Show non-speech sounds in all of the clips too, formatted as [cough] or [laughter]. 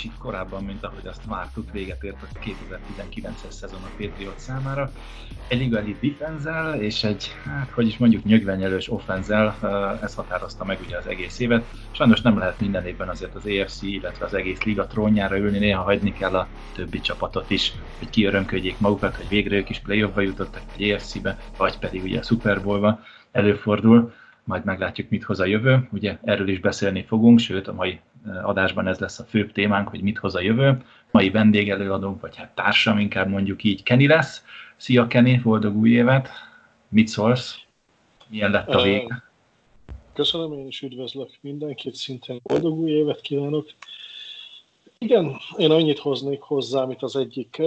Kicsit korábban, mint ahogy azt vártuk, véget ért a 2019-es szezon a Patriot számára. Egy igazi defenzel és egy, hát hogy is mondjuk nyögvenyelős offenzel, ez határozta meg ugye az egész évet. Sajnos nem lehet minden évben azért az AFC, illetve az egész liga trónjára ülni, néha hagyni kell a többi csapatot is, hogy kiörömködjék magukat, hogy végre ők is playoffba jutottak, egy AFC-be, vagy pedig ugye a Super Bowl-ba előfordul majd meglátjuk, mit hoz a jövő. Ugye erről is beszélni fogunk, sőt a mai adásban ez lesz a főbb témánk, hogy mit hoz a jövő. Mai vendégelőadónk, vagy hát társam inkább mondjuk így Kenny lesz. Szia Kenny, boldog új évet! Mit szólsz? Milyen lett a vég? Köszönöm, én is üdvözlök mindenkit, szintén boldog új évet kívánok. Igen, én annyit hoznék hozzá, amit az egyik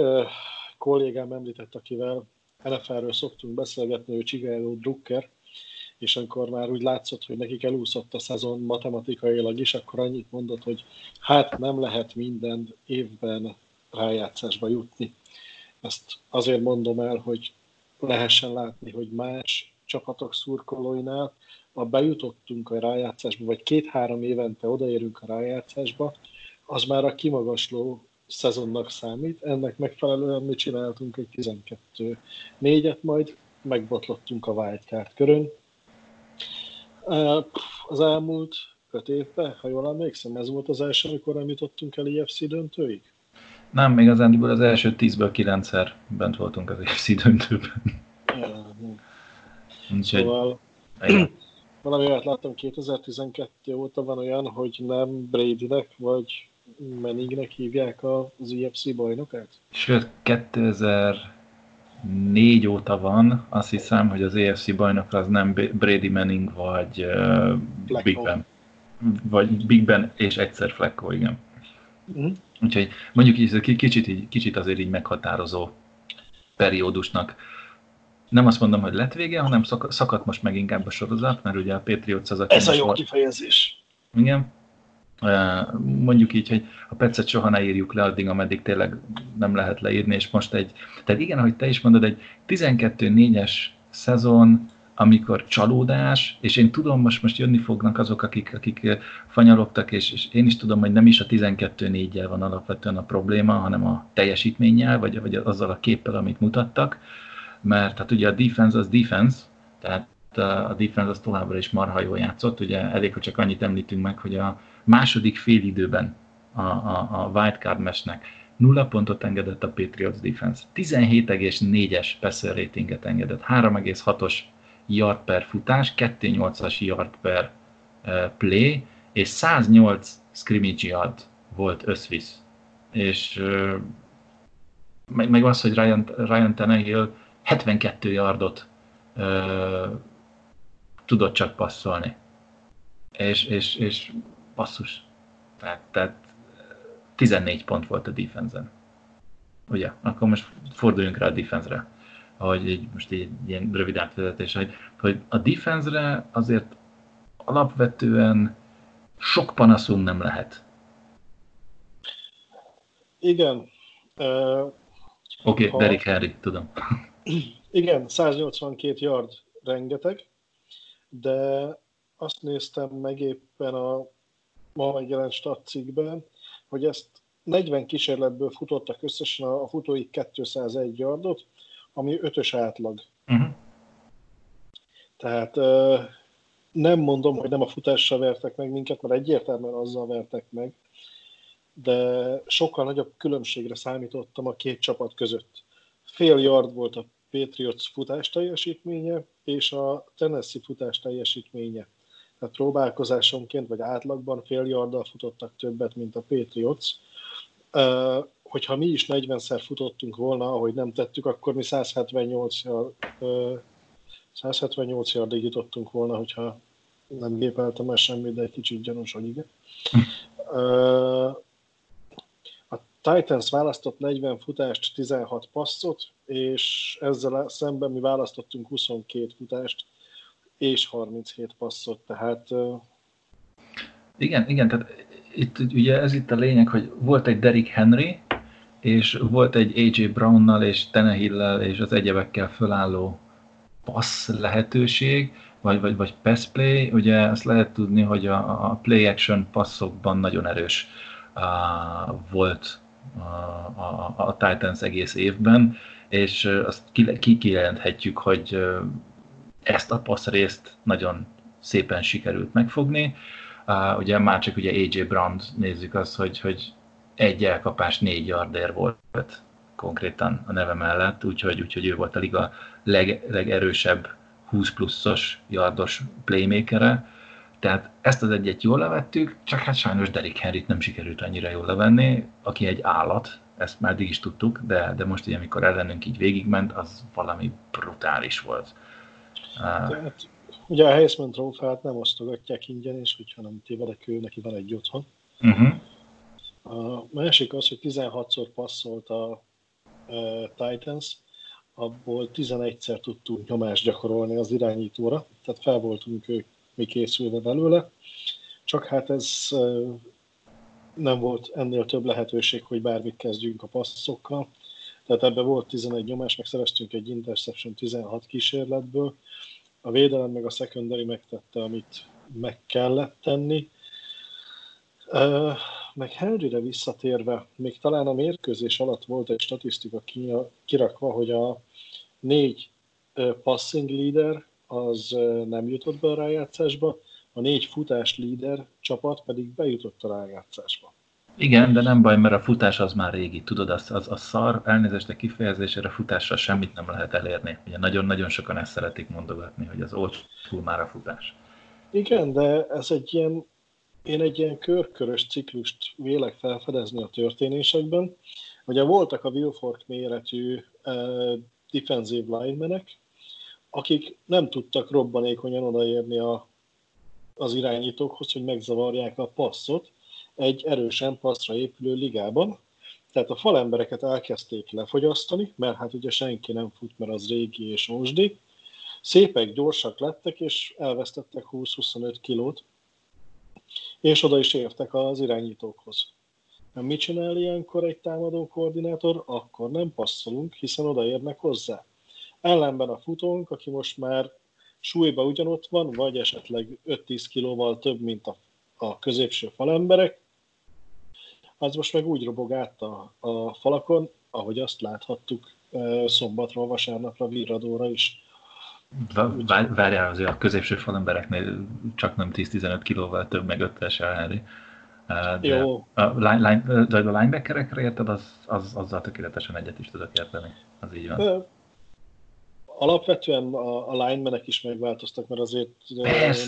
kollégám említett, akivel NFL-ről szoktunk beszélgetni, ő Csigáló Drucker, és amikor már úgy látszott, hogy nekik elúszott a szezon matematikailag is, akkor annyit mondott, hogy hát nem lehet minden évben rájátszásba jutni. Ezt azért mondom el, hogy lehessen látni, hogy más csapatok szurkolóinál, ha bejutottunk a rájátszásba, vagy két-három évente odaérünk a rájátszásba, az már a kimagasló szezonnak számít. Ennek megfelelően mi csináltunk egy 12 négyet, majd megbotlottunk a wildcard körön, az elmúlt öt évben, ha jól emlékszem, ez volt az első, amikor nem jutottunk el IFC döntőig? Nem, még az Andyból az első tízből kilencszer bent voltunk az IFC döntőben. Ja, szóval valami olyat láttam 2012 óta van olyan, hogy nem Bradynek vagy Manningnek hívják az IFC bajnokát? Sőt, 2000 négy óta van, azt hiszem, hogy az AFC bajnok az nem Brady Manning vagy uh, Big Ben. Vagy Big Ben és egyszer Flacco, igen. Mm. Úgyhogy mondjuk így, kicsit, így, kicsit azért így meghatározó periódusnak. Nem azt mondom, hogy lett vége, hanem szakadt most meg inkább a sorozat, mert ugye a Patriots az, a Ez a jó kifejezés. Igen, mondjuk így, hogy a percet soha ne írjuk le addig, ameddig tényleg nem lehet leírni, és most egy, tehát igen, ahogy te is mondod, egy 12-4-es szezon, amikor csalódás, és én tudom, most, most jönni fognak azok, akik, akik fanyalogtak, és, és én is tudom, hogy nem is a 12-4-jel van alapvetően a probléma, hanem a teljesítménnyel, vagy, vagy azzal a képpel, amit mutattak, mert hát ugye a defense az defense, tehát a defense az továbbra is marha jól játszott, ugye elég, hogy csak annyit említünk meg, hogy a, második félidőben a, a, a wildcard mesnek nulla pontot engedett a Patriots defense, 17,4-es passer ratinget engedett, 3,6-os yard per futás, 2,8-as yard per uh, play, és 108 scrimmage yard volt összvisz. És uh, meg, meg az, hogy Ryan, Ryan Tannehill 72 yardot uh, tudott csak passzolni. És, és, és basszus. Tehát, tehát 14 pont volt a defense Ugye? Akkor most forduljunk rá a defense-re. Ahogy így, most így ilyen rövid átvezetés, hogy, hogy a defense-re azért alapvetően sok panaszunk nem lehet. Igen. Uh, Oké, okay, ha... Derek Henry, tudom. [clears throat] Igen, 182 yard rengeteg, de azt néztem meg éppen a ma megjelent statisztikben, hogy ezt 40 kísérletből futottak összesen a futóik 201 yardot, ami ötös átlag. Uh-huh. Tehát nem mondom, hogy nem a futással vertek meg minket, mert egyértelműen azzal vertek meg, de sokkal nagyobb különbségre számítottam a két csapat között. Fél yard volt a Patriots futás teljesítménye, és a Tennessee futás teljesítménye tehát próbálkozásonként, vagy átlagban fél yarddal futottak többet, mint a Patriots. Hogyha mi is 40-szer futottunk volna, ahogy nem tettük, akkor mi 178 yard, uh, 178 yardig jutottunk volna, hogyha nem gépeltem el semmit, de egy kicsit gyanús, hogy igen. A Titans választott 40 futást, 16 passzot, és ezzel szemben mi választottunk 22 futást és 37 passzot, tehát... Igen, igen, tehát itt ugye ez itt a lényeg, hogy volt egy Derrick Henry, és volt egy AJ Brownnal és Tenehill-lel és az egyebekkel fölálló passz lehetőség, vagy, vagy, vagy pass play, ugye azt lehet tudni, hogy a, a play action passzokban nagyon erős uh, volt a, a, a Titans egész évben, és azt ki, kijelenthetjük, hogy ezt a passz részt nagyon szépen sikerült megfogni. Uh, ugye már csak ugye AJ Brown nézzük azt, hogy, hogy egy elkapás négy yardér volt konkrétan a neve mellett, úgyhogy, úgyhogy ő volt a liga leg, legerősebb 20 pluszos yardos playmakere, tehát ezt az egyet jól levettük, csak hát sajnos Derek Henryt nem sikerült annyira jól levenni, aki egy állat, ezt már eddig is tudtuk, de, de most ugye, amikor ellenünk így végigment, az valami brutális volt. Tehát, ugye a Heisman trófeát nem osztogatják ingyen, és hogyha nem tévedek, ő neki van egy otthon. Uh-huh. A másik az, hogy 16-szor passzolt a, a Titans, abból 11-szer tudtunk nyomást gyakorolni az irányítóra, tehát fel voltunk ők mi készülve belőle, csak hát ez nem volt ennél több lehetőség, hogy bármit kezdjünk a passzokkal. Tehát ebben volt 11 nyomás, meg szereztünk egy interception 16 kísérletből. A védelem meg a secondary megtette, amit meg kellett tenni. Meg Henryre visszatérve, még talán a mérkőzés alatt volt egy statisztika kirakva, hogy a négy passing leader az nem jutott be a rájátszásba, a négy futás líder csapat pedig bejutott a rájátszásba. Igen, de nem baj, mert a futás az már régi, tudod, az, az a szar, elnézést a kifejezésére, futással semmit nem lehet elérni. Ugye nagyon-nagyon sokan ezt szeretik mondogatni, hogy az old már a futás. Igen, de ez egy ilyen, én egy ilyen körkörös ciklust vélek felfedezni a történésekben. Ugye voltak a Wilford méretű uh, defensive linemenek, akik nem tudtak robbanékonyan odaérni a, az irányítókhoz, hogy megzavarják a passzot egy erősen passzra épülő ligában. Tehát a falembereket elkezdték lefogyasztani, mert hát ugye senki nem fut, mert az régi és mosdi. Szépek, gyorsak lettek, és elvesztettek 20-25 kilót, és oda is értek az irányítókhoz. Mit csinál ilyenkor egy támadó koordinátor? Akkor nem passzolunk, hiszen odaérnek hozzá. Ellenben a futónk, aki most már súlyba ugyanott van, vagy esetleg 5-10 kilóval több, mint a, a középső falemberek, az most meg úgy robog át a, a falakon, ahogy azt láthattuk szombatról, vasárnapra, virradóra is. Várjál, azért a középső falembereknél csak nem 10-15 kilóval több, meg 5-es Henry. De Jó. A, line, line, de a linebackerekre érted, az, az, azzal tökéletesen egyet is tudok érteni. Az így van alapvetően a, a linemanek is megváltoztak, mert azért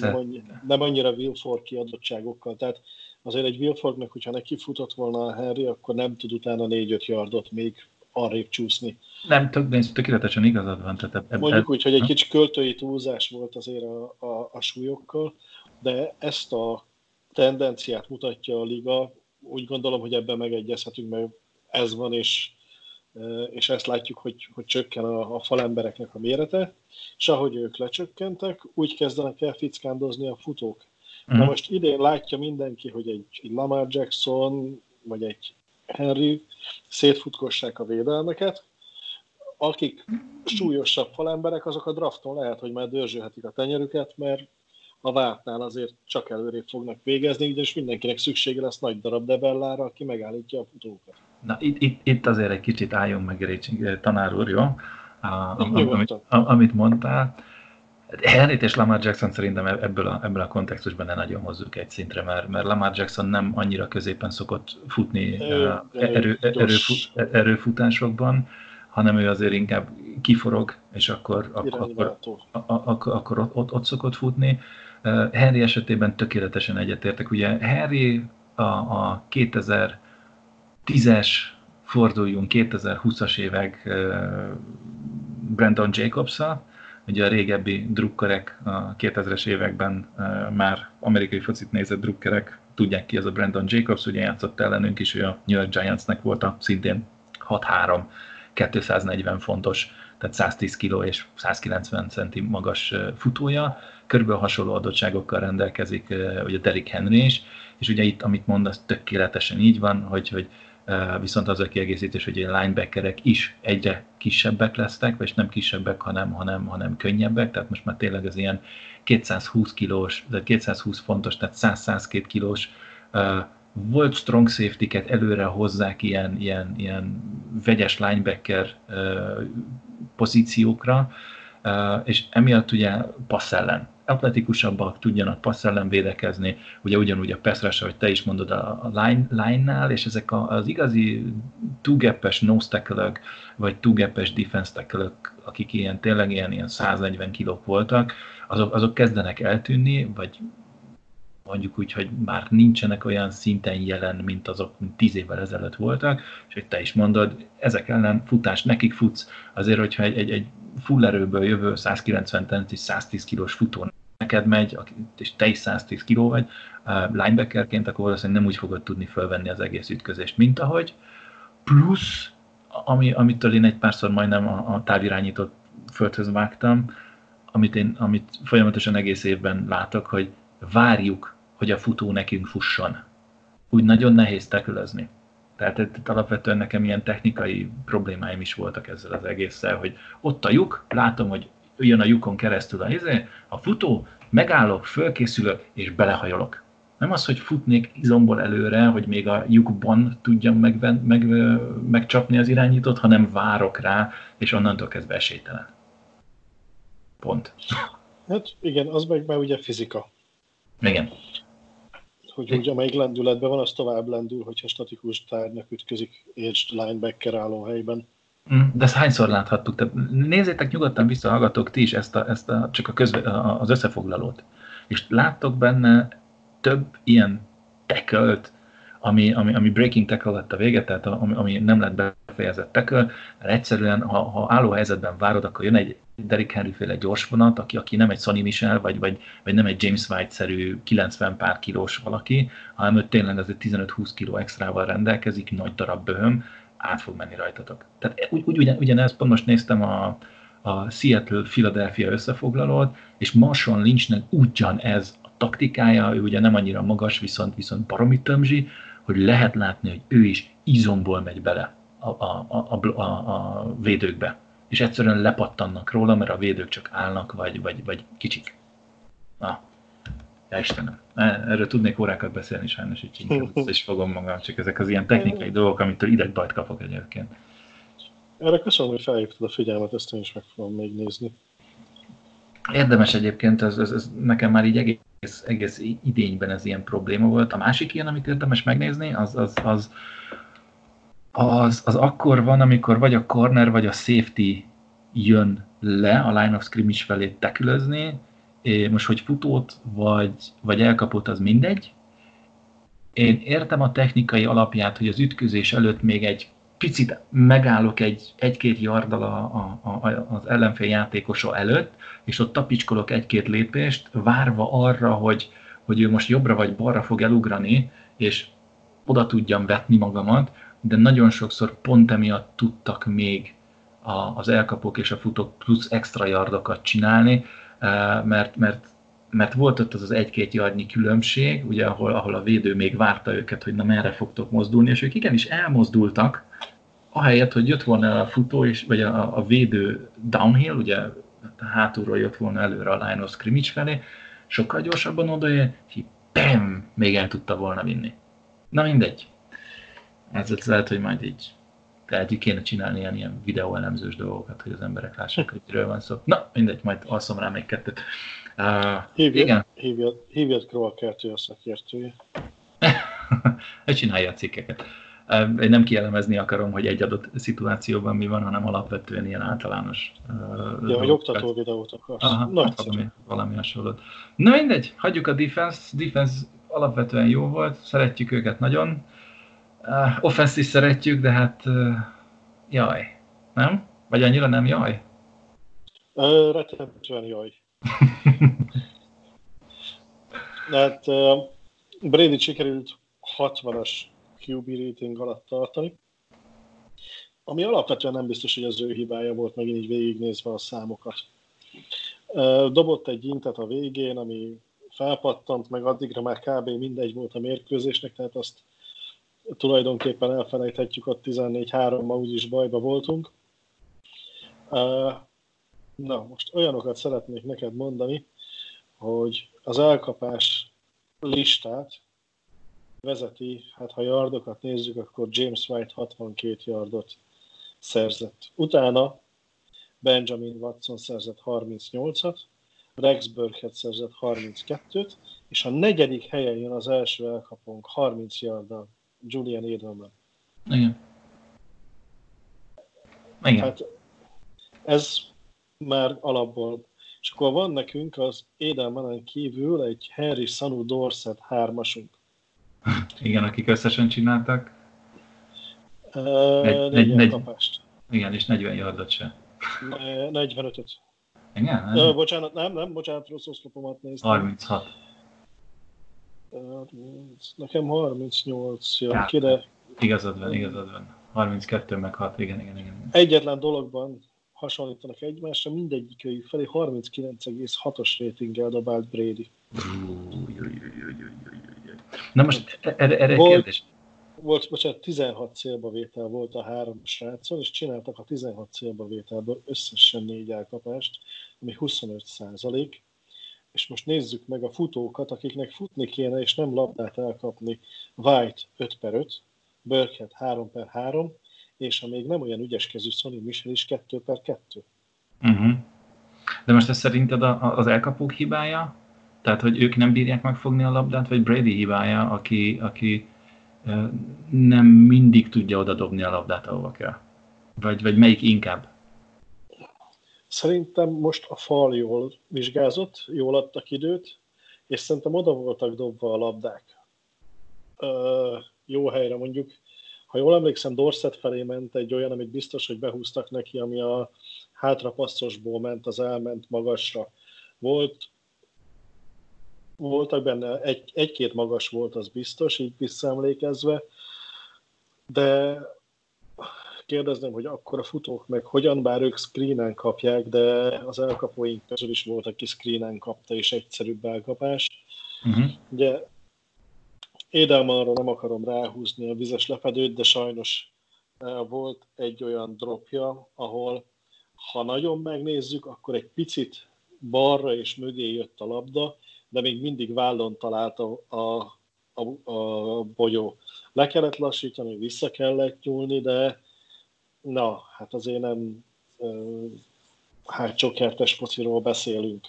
nem, annyi, nem annyira Wilford kiadottságokkal. Tehát azért egy Wilfordnak, hogyha neki futott volna a Henry, akkor nem tud utána 4-5 yardot még arrébb csúszni. Nem, tök, tökéletesen igazad van. Tehát eb- Mondjuk úgy, hogy egy kicsi költői túlzás volt azért a, a, a súlyokkal, de ezt a tendenciát mutatja a liga. Úgy gondolom, hogy ebben megegyezhetünk, mert ez van, és és ezt látjuk, hogy, hogy csökken a, a falembereknek a mérete, és ahogy ők lecsökkentek, úgy kezdenek el fickándozni a futók. Mm. Na mhm. most idén látja mindenki, hogy egy, egy Lamar Jackson, vagy egy Henry szétfutkossák a védelmeket, akik súlyosabb falemberek, azok a drafton lehet, hogy már dörzsölhetik a tenyerüket, mert a vártnál azért csak előrébb fognak végezni, és mindenkinek szüksége lesz nagy darab debellára, aki megállítja a futókat. Na itt, itt, itt azért egy kicsit álljunk meg, Récsing, tanár úr, jó? A, amit, amit mondtál. Henryt és Lamar Jackson szerintem ebből a, ebből a kontextusban ne nagyon hozzuk egy szintre, mert, mert Lamar Jackson nem annyira középen szokott futni erő, erő, erőfut, erőfutásokban, hanem ő azért inkább kiforog, és akkor, akkor, akkor, akkor ott, ott szokott futni. Henry esetében tökéletesen egyetértek. Ugye Henry a, a 2000 tízes forduljunk 2020-as évek Brandon jacobs ugye a régebbi drukkerek, a 2000-es években már amerikai focit nézett drukkerek, tudják ki ez a Brandon Jacobs, ugye játszott ellenünk is, hogy a New York Giantsnek volt a szintén 6-3, 240 fontos, tehát 110 kg és 190 centi magas futója, körülbelül hasonló adottságokkal rendelkezik ugye Derrick Henry is, és ugye itt, amit mondasz, tökéletesen így van, hogy, hogy viszont az a kiegészítés, hogy a linebackerek is egyre kisebbek lesznek, vagy nem kisebbek, hanem, hanem, hanem könnyebbek, tehát most már tényleg az ilyen 220 kilós, 220 fontos, tehát 100-102 kilós volt strong safety-ket előre hozzák ilyen, ilyen, ilyen vegyes linebacker pozíciókra, és emiatt ugye passz ellen atletikusabbak, tudjanak passz ellen védekezni, ugye ugyanúgy a pass hogy te is mondod a line, line-nál, és ezek az igazi two-gap-es nose vagy two-gap-es akik ilyen tényleg ilyen, ilyen 140 kilók voltak, azok, azok kezdenek eltűnni, vagy mondjuk úgy, hogy már nincsenek olyan szinten jelen, mint azok, mint tíz évvel ezelőtt voltak, és hogy te is mondod, ezek ellen futás nekik futsz, azért, hogyha egy, egy, egy full erőből jövő 190 centi, 110 kilós futó neked megy, és te is 110 kiló vagy, linebackerként, akkor valószínűleg nem úgy fogod tudni fölvenni az egész ütközést, mint ahogy. Plusz, ami, amitől én egy párszor majdnem a, a távirányított földhöz vágtam, amit én amit folyamatosan egész évben látok, hogy várjuk, hogy a futó nekünk fusson. Úgy nagyon nehéz tekülözni. Tehát itt alapvetően nekem ilyen technikai problémáim is voltak ezzel az egésszel, hogy ott a lyuk, látom, hogy jön a lyukon keresztül a, izé, a futó, megállok, fölkészülök, és belehajolok. Nem az, hogy futnék izomból előre, hogy még a lyukban tudjam meg, meg, megcsapni az irányítót, hanem várok rá, és onnantól kezdve esélytelen. Pont. Hát igen, az meg már ugye fizika. Igen hogy úgy, amelyik lendületben van, az tovább lendül, hogyha statikus tárgynak ütközik és linebacker álló helyben. Mm, de ezt hányszor láthattuk? Tehát nézzétek nyugodtan vissza, hallgatok ti is ezt, a, ezt a, csak a közve, az összefoglalót. És láttok benne több ilyen tackle ami, ami, ami breaking tackle lett a vége, tehát ami, ami nem lett befejezett tackle, mert egyszerűen, ha, ha álló helyzetben várod, akkor jön egy Derrick Henry féle gyors vonat, aki, aki nem egy Sonny Michel, vagy, vagy, vagy nem egy James White-szerű 90 pár kilós valaki, hanem ő tényleg az 15-20 kiló extrával rendelkezik, nagy darab böhöm, át fog menni rajtatok. Tehát úgy, úgy ugyan, ugyanezt pont most néztem a, a Seattle-Philadelphia összefoglalót, és Marshawn Lynchnek ugyan ez a taktikája, ő ugye nem annyira magas, viszont, viszont baromi tömzsi, hogy lehet látni, hogy ő is izomból megy bele a, a, a, a, a védőkbe. És egyszerűen lepattannak róla, mert a védők csak állnak, vagy, vagy, vagy kicsik. Na, ja Istenem. Erről tudnék órákat beszélni, sajnos így inkább [laughs] is fogom magam, csak ezek az ilyen technikai dolgok, amitől idegbajt kapok egyébként. Erre köszönöm, hogy felhívtad a figyelmet, ezt én is meg fogom még nézni. Érdemes egyébként, ez, ez, ez nekem már így egész, egész idényben ez ilyen probléma volt. A másik ilyen, amit érdemes megnézni, az, az, az, az, az akkor van, amikor vagy a corner, vagy a safety jön le a line of scrimmage felé tekülözni, most hogy futót, vagy, vagy elkapott, az mindegy. Én értem a technikai alapját, hogy az ütközés előtt még egy picit megállok egy, egy-két yardal a, a, a, az ellenfél játékosa előtt, és ott tapicskolok egy-két lépést, várva arra, hogy, hogy ő most jobbra vagy balra fog elugrani, és oda tudjam vetni magamat, de nagyon sokszor pont emiatt tudtak még a, az elkapók és a futók plusz extra yardokat csinálni, eh, mert, mert, mert volt ott az az egy-két yardnyi különbség, ugye, ahol, ahol a védő még várta őket, hogy na merre fogtok mozdulni, és ők igenis elmozdultak, ahelyett, hogy jött volna a futó, és, vagy a, a védő downhill, ugye hátulról jött volna előre a line of scrimmage felé, sokkal gyorsabban odaér, és bam, még el tudta volna vinni. Na mindegy. Ez lehet, hogy majd így tehát így kéne csinálni ilyen, ilyen videóelemzős dolgokat, hogy az emberek lássák, hogy miről van szó. Na, mindegy, majd alszom rá még kettőt. Uh, hívjad, igen. Hívjad, hívjad Kroll kertő a szakértője. [laughs] csinálja a cikkeket. Én nem kielemezni akarom, hogy egy adott szituációban mi van, hanem alapvetően ilyen általános... Ja, hogy oktató videót akarsz. Aha, valami, valami hasonlót. Na mindegy, hagyjuk a defense. Defense alapvetően jó volt, szeretjük őket nagyon. Uh, offense is szeretjük, de hát uh, jaj, nem? Vagy annyira nem jaj? Rettentően jaj. [laughs] Mert uh, Brady sikerült 60-as QB rating alatt tartani, ami alapvetően nem biztos, hogy az ő hibája volt, megint így végignézve a számokat. Uh, dobott egy intet a végén, ami felpattant, meg addigra már kb. mindegy volt a mérkőzésnek, tehát azt tulajdonképpen elfelejthetjük, ott 14-3-mal úgyis bajba voltunk. Na, most olyanokat szeretnék neked mondani, hogy az elkapás listát vezeti, hát ha yardokat nézzük, akkor James White 62 yardot szerzett. Utána Benjamin Watson szerzett 38-at, Rex Burkhead szerzett 32-t, és a negyedik helyen jön az első elkapónk 30 yarddal, Julian Edelman. Igen. Igen. Hát ez már alapból. És akkor van nekünk az Edelmanen kívül egy Harry Sanu Dorset hármasunk. Igen, akik összesen csináltak. Uh, Negy- negy- elkapást. Igen, és 40 yardot se. Ne- 45-öt. Igen? Uh, bocsánat, nem, nem, bocsánat, rossz oszlopomat néztem. 36. Uh, nekem 38 jön Hát. ki, de Igazad van, igazad van. 32 meg 6, igen, igen, igen. egyetlen dologban hasonlítanak egymásra, mindegyikőjük felé 39,6-os ratinggel dobált Brady. Na most erre, erre Volt- kérdés. Volt, bocsánat, 16 célba vétel volt a három srácon, és csináltak a 16 célba vételből összesen négy elkapást, ami 25 százalék. És most nézzük meg a futókat, akiknek futni kéne, és nem labdát elkapni. White 5 per 5, Burkhead 3 per 3, és a még nem olyan ügyeskező Sonny Michel is 2 per 2. Uh-huh. De most ez szerinted a, a- az elkapók hibája? Tehát, hogy ők nem bírják megfogni a labdát, vagy Brady hibája, aki, aki nem mindig tudja oda dobni a labdát, ahova kell? Vagy, vagy melyik inkább? Szerintem most a fal jól vizsgázott, jól adtak időt, és szerintem oda voltak dobva a labdák. Ö, jó helyre mondjuk. Ha jól emlékszem, Dorset felé ment egy olyan, amit biztos, hogy behúztak neki, ami a hátrapasszosból ment, az elment magasra. Volt, voltak benne, egy, egy-két magas volt, az biztos, így visszaemlékezve, de kérdezném, hogy akkor a futók meg hogyan, bár ők screenen kapják, de az elkapóink közül is volt, aki screenen kapta, és egyszerűbb elkapás. Uh-huh. Ugye Édelmanra nem akarom ráhúzni a vizes lepedőt, de sajnos eh, volt egy olyan dropja, ahol ha nagyon megnézzük, akkor egy picit balra és mögé jött a labda, de még mindig vállon találta a, a, a bogyó. Le kellett lassítani, vissza kellett nyúlni, de na, hát azért nem uh, hátsó kertes fociról beszélünk.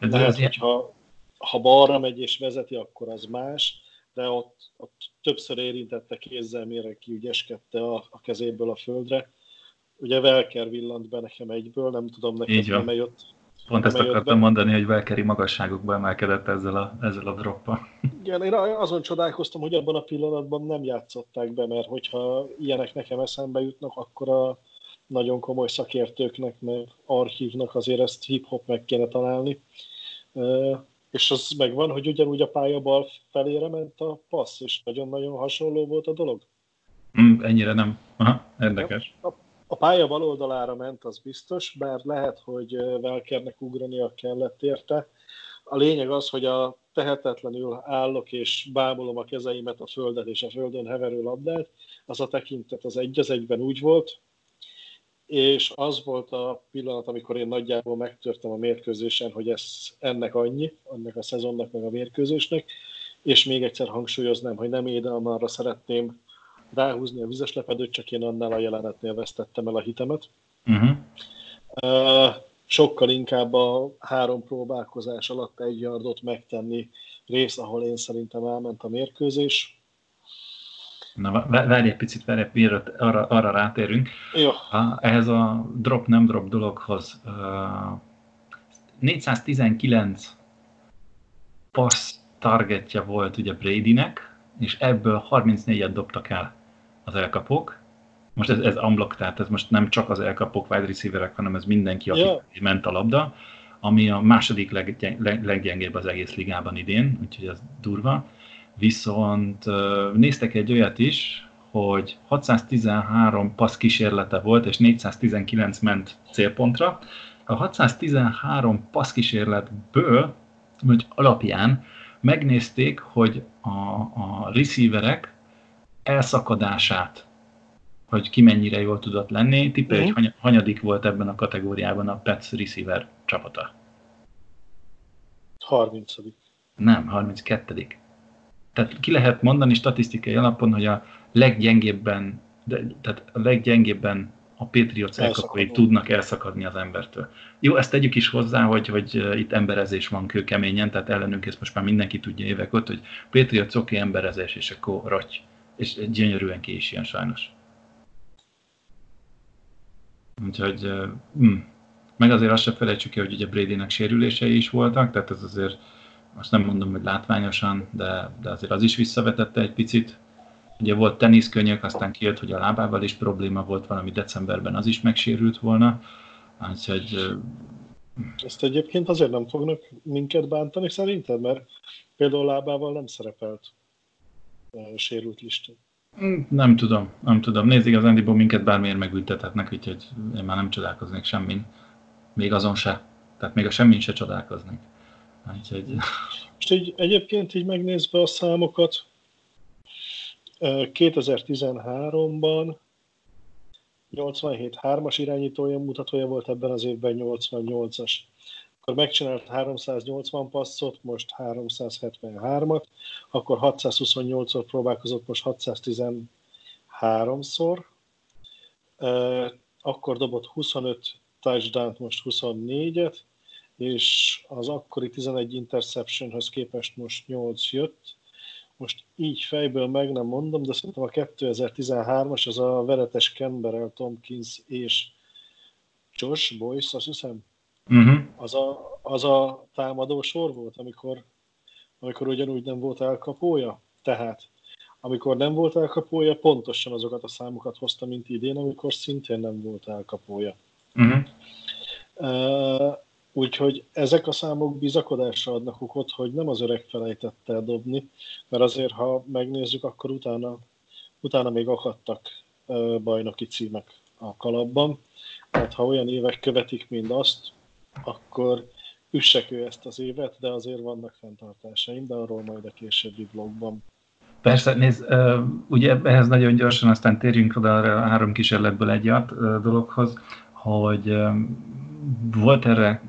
Ez ilyen, hogyha ha balra megy és vezeti, akkor az más, de ott, ott többször érintette kézzel, mire kiügyeskedte a, a kezéből a földre. Ugye Velker villant be nekem egyből, nem tudom van. nem jött. Pont ezt akartam be. mondani, hogy Valkyri magasságokba emelkedett ezzel a, ezzel a droppal. Igen, én azon csodálkoztam, hogy abban a pillanatban nem játszották be, mert hogyha ilyenek nekem eszembe jutnak, akkor a nagyon komoly szakértőknek, meg archívnak azért ezt hip-hop meg kéne találni. És az megvan, hogy ugyanúgy a pálya bal felére ment a passz, és nagyon-nagyon hasonló volt a dolog. Mm, ennyire nem. Aha, érdekes. A pálya bal oldalára ment, az biztos, bár lehet, hogy Velkernek ugrania kellett érte. A lényeg az, hogy a tehetetlenül állok és bámulom a kezeimet a földet és a földön heverő labdát, az a tekintet az egy az egyben úgy volt, és az volt a pillanat, amikor én nagyjából megtörtem a mérkőzésen, hogy ez ennek annyi, ennek a szezonnak, meg a mérkőzésnek, és még egyszer hangsúlyoznám, hogy nem Édelmanra szeretném ráhúzni a vizes lepedőt, csak én annál a jelenetnél vesztettem el a hitemet. Uh-huh. Sokkal inkább a három próbálkozás alatt egy yardot megtenni rész, ahol én szerintem elment a mérkőzés. Na, vá- várj egy picit, várj, mielőtt arra, arra rátérünk. Jó, A, ehhez a drop-nem drop dologhoz uh, 419 passz targetje volt ugye Bradynek, és ebből 34-et dobtak el az elkapók, most ez, ez unblock, tehát ez most nem csak az elkapok wide receiverek, hanem ez mindenki, aki yeah. ment a labda, ami a második leggyeng, leggyengébb az egész ligában idén, úgyhogy ez durva. Viszont néztek egy olyat is, hogy 613 passz kísérlete volt, és 419 ment célpontra. A 613 passz kísérletből, vagy alapján megnézték, hogy a, a receiverek elszakadását, hogy ki mennyire jól tudott lenni. Tippelj, mm. hogy hanyadik volt ebben a kategóriában a Pets receiver csapata. 30. Nem, 32. Tehát ki lehet mondani statisztikai alapon, hogy a leggyengébben, de, tehát a leggyengébben a Patriots elkapói tudnak elszakadni az embertől. Jó, ezt tegyük is hozzá, hogy, hogy itt emberezés van kőkeményen, tehát ellenünk ezt most már mindenki tudja évek ott, hogy Patriots oké, okay, emberezés, és akkor roty. És gyönyörűen ilyen sajnos. Úgyhogy, mm. meg azért azt se felejtsük el, hogy ugye Bradynek sérülései is voltak, tehát ez azért, most nem mondom, hogy látványosan, de, de azért az is visszavetette egy picit. Ugye volt teniszkönyök, aztán kijött, hogy a lábával is probléma volt, valami decemberben az is megsérült volna. Úgyhogy... Ezt egyébként azért nem fognak minket bántani szerinted, mert például lábával nem szerepelt sérült listán. Nem tudom, nem tudom. Nézd, igazándiból minket bármiért megültethetnek, úgyhogy én már nem csodálkoznék semmin. Még azon se. Tehát még a semmin se csodálkoznék. Úgyhogy... Most így, egyébként így megnézve a számokat, 2013-ban 87 3-as irányítója mutatója volt ebben az évben 88-as. Akkor megcsinált 380 passzot, most 373-at, akkor 628-szor próbálkozott, most 613-szor, akkor dobott 25 touchdown most 24-et, és az akkori 11 interceptionhöz képest most 8 jött, most így fejből meg nem mondom, de szerintem a 2013-as az a veretes Canberra, Tompkins és Josh Boyce, azt hiszem, uh-huh. az, a, az a támadó sor volt, amikor, amikor ugyanúgy nem volt elkapója. Tehát, amikor nem volt elkapója, pontosan azokat a számokat hozta, mint idén, amikor szintén nem volt elkapója. Uh-huh. Uh, Úgyhogy ezek a számok bizakodásra adnak okot, hogy nem az öreg felejtett el dobni, mert azért, ha megnézzük, akkor utána, utána még akadtak bajnoki címek a kalapban. Tehát ha olyan évek követik, mint azt, akkor üssek ő ezt az évet, de azért vannak fenntartásaim, de arról majd a későbbi blogban. Persze, nézd, ugye ehhez nagyon gyorsan aztán térjünk oda a három kísérletből egy dologhoz, hogy volt erre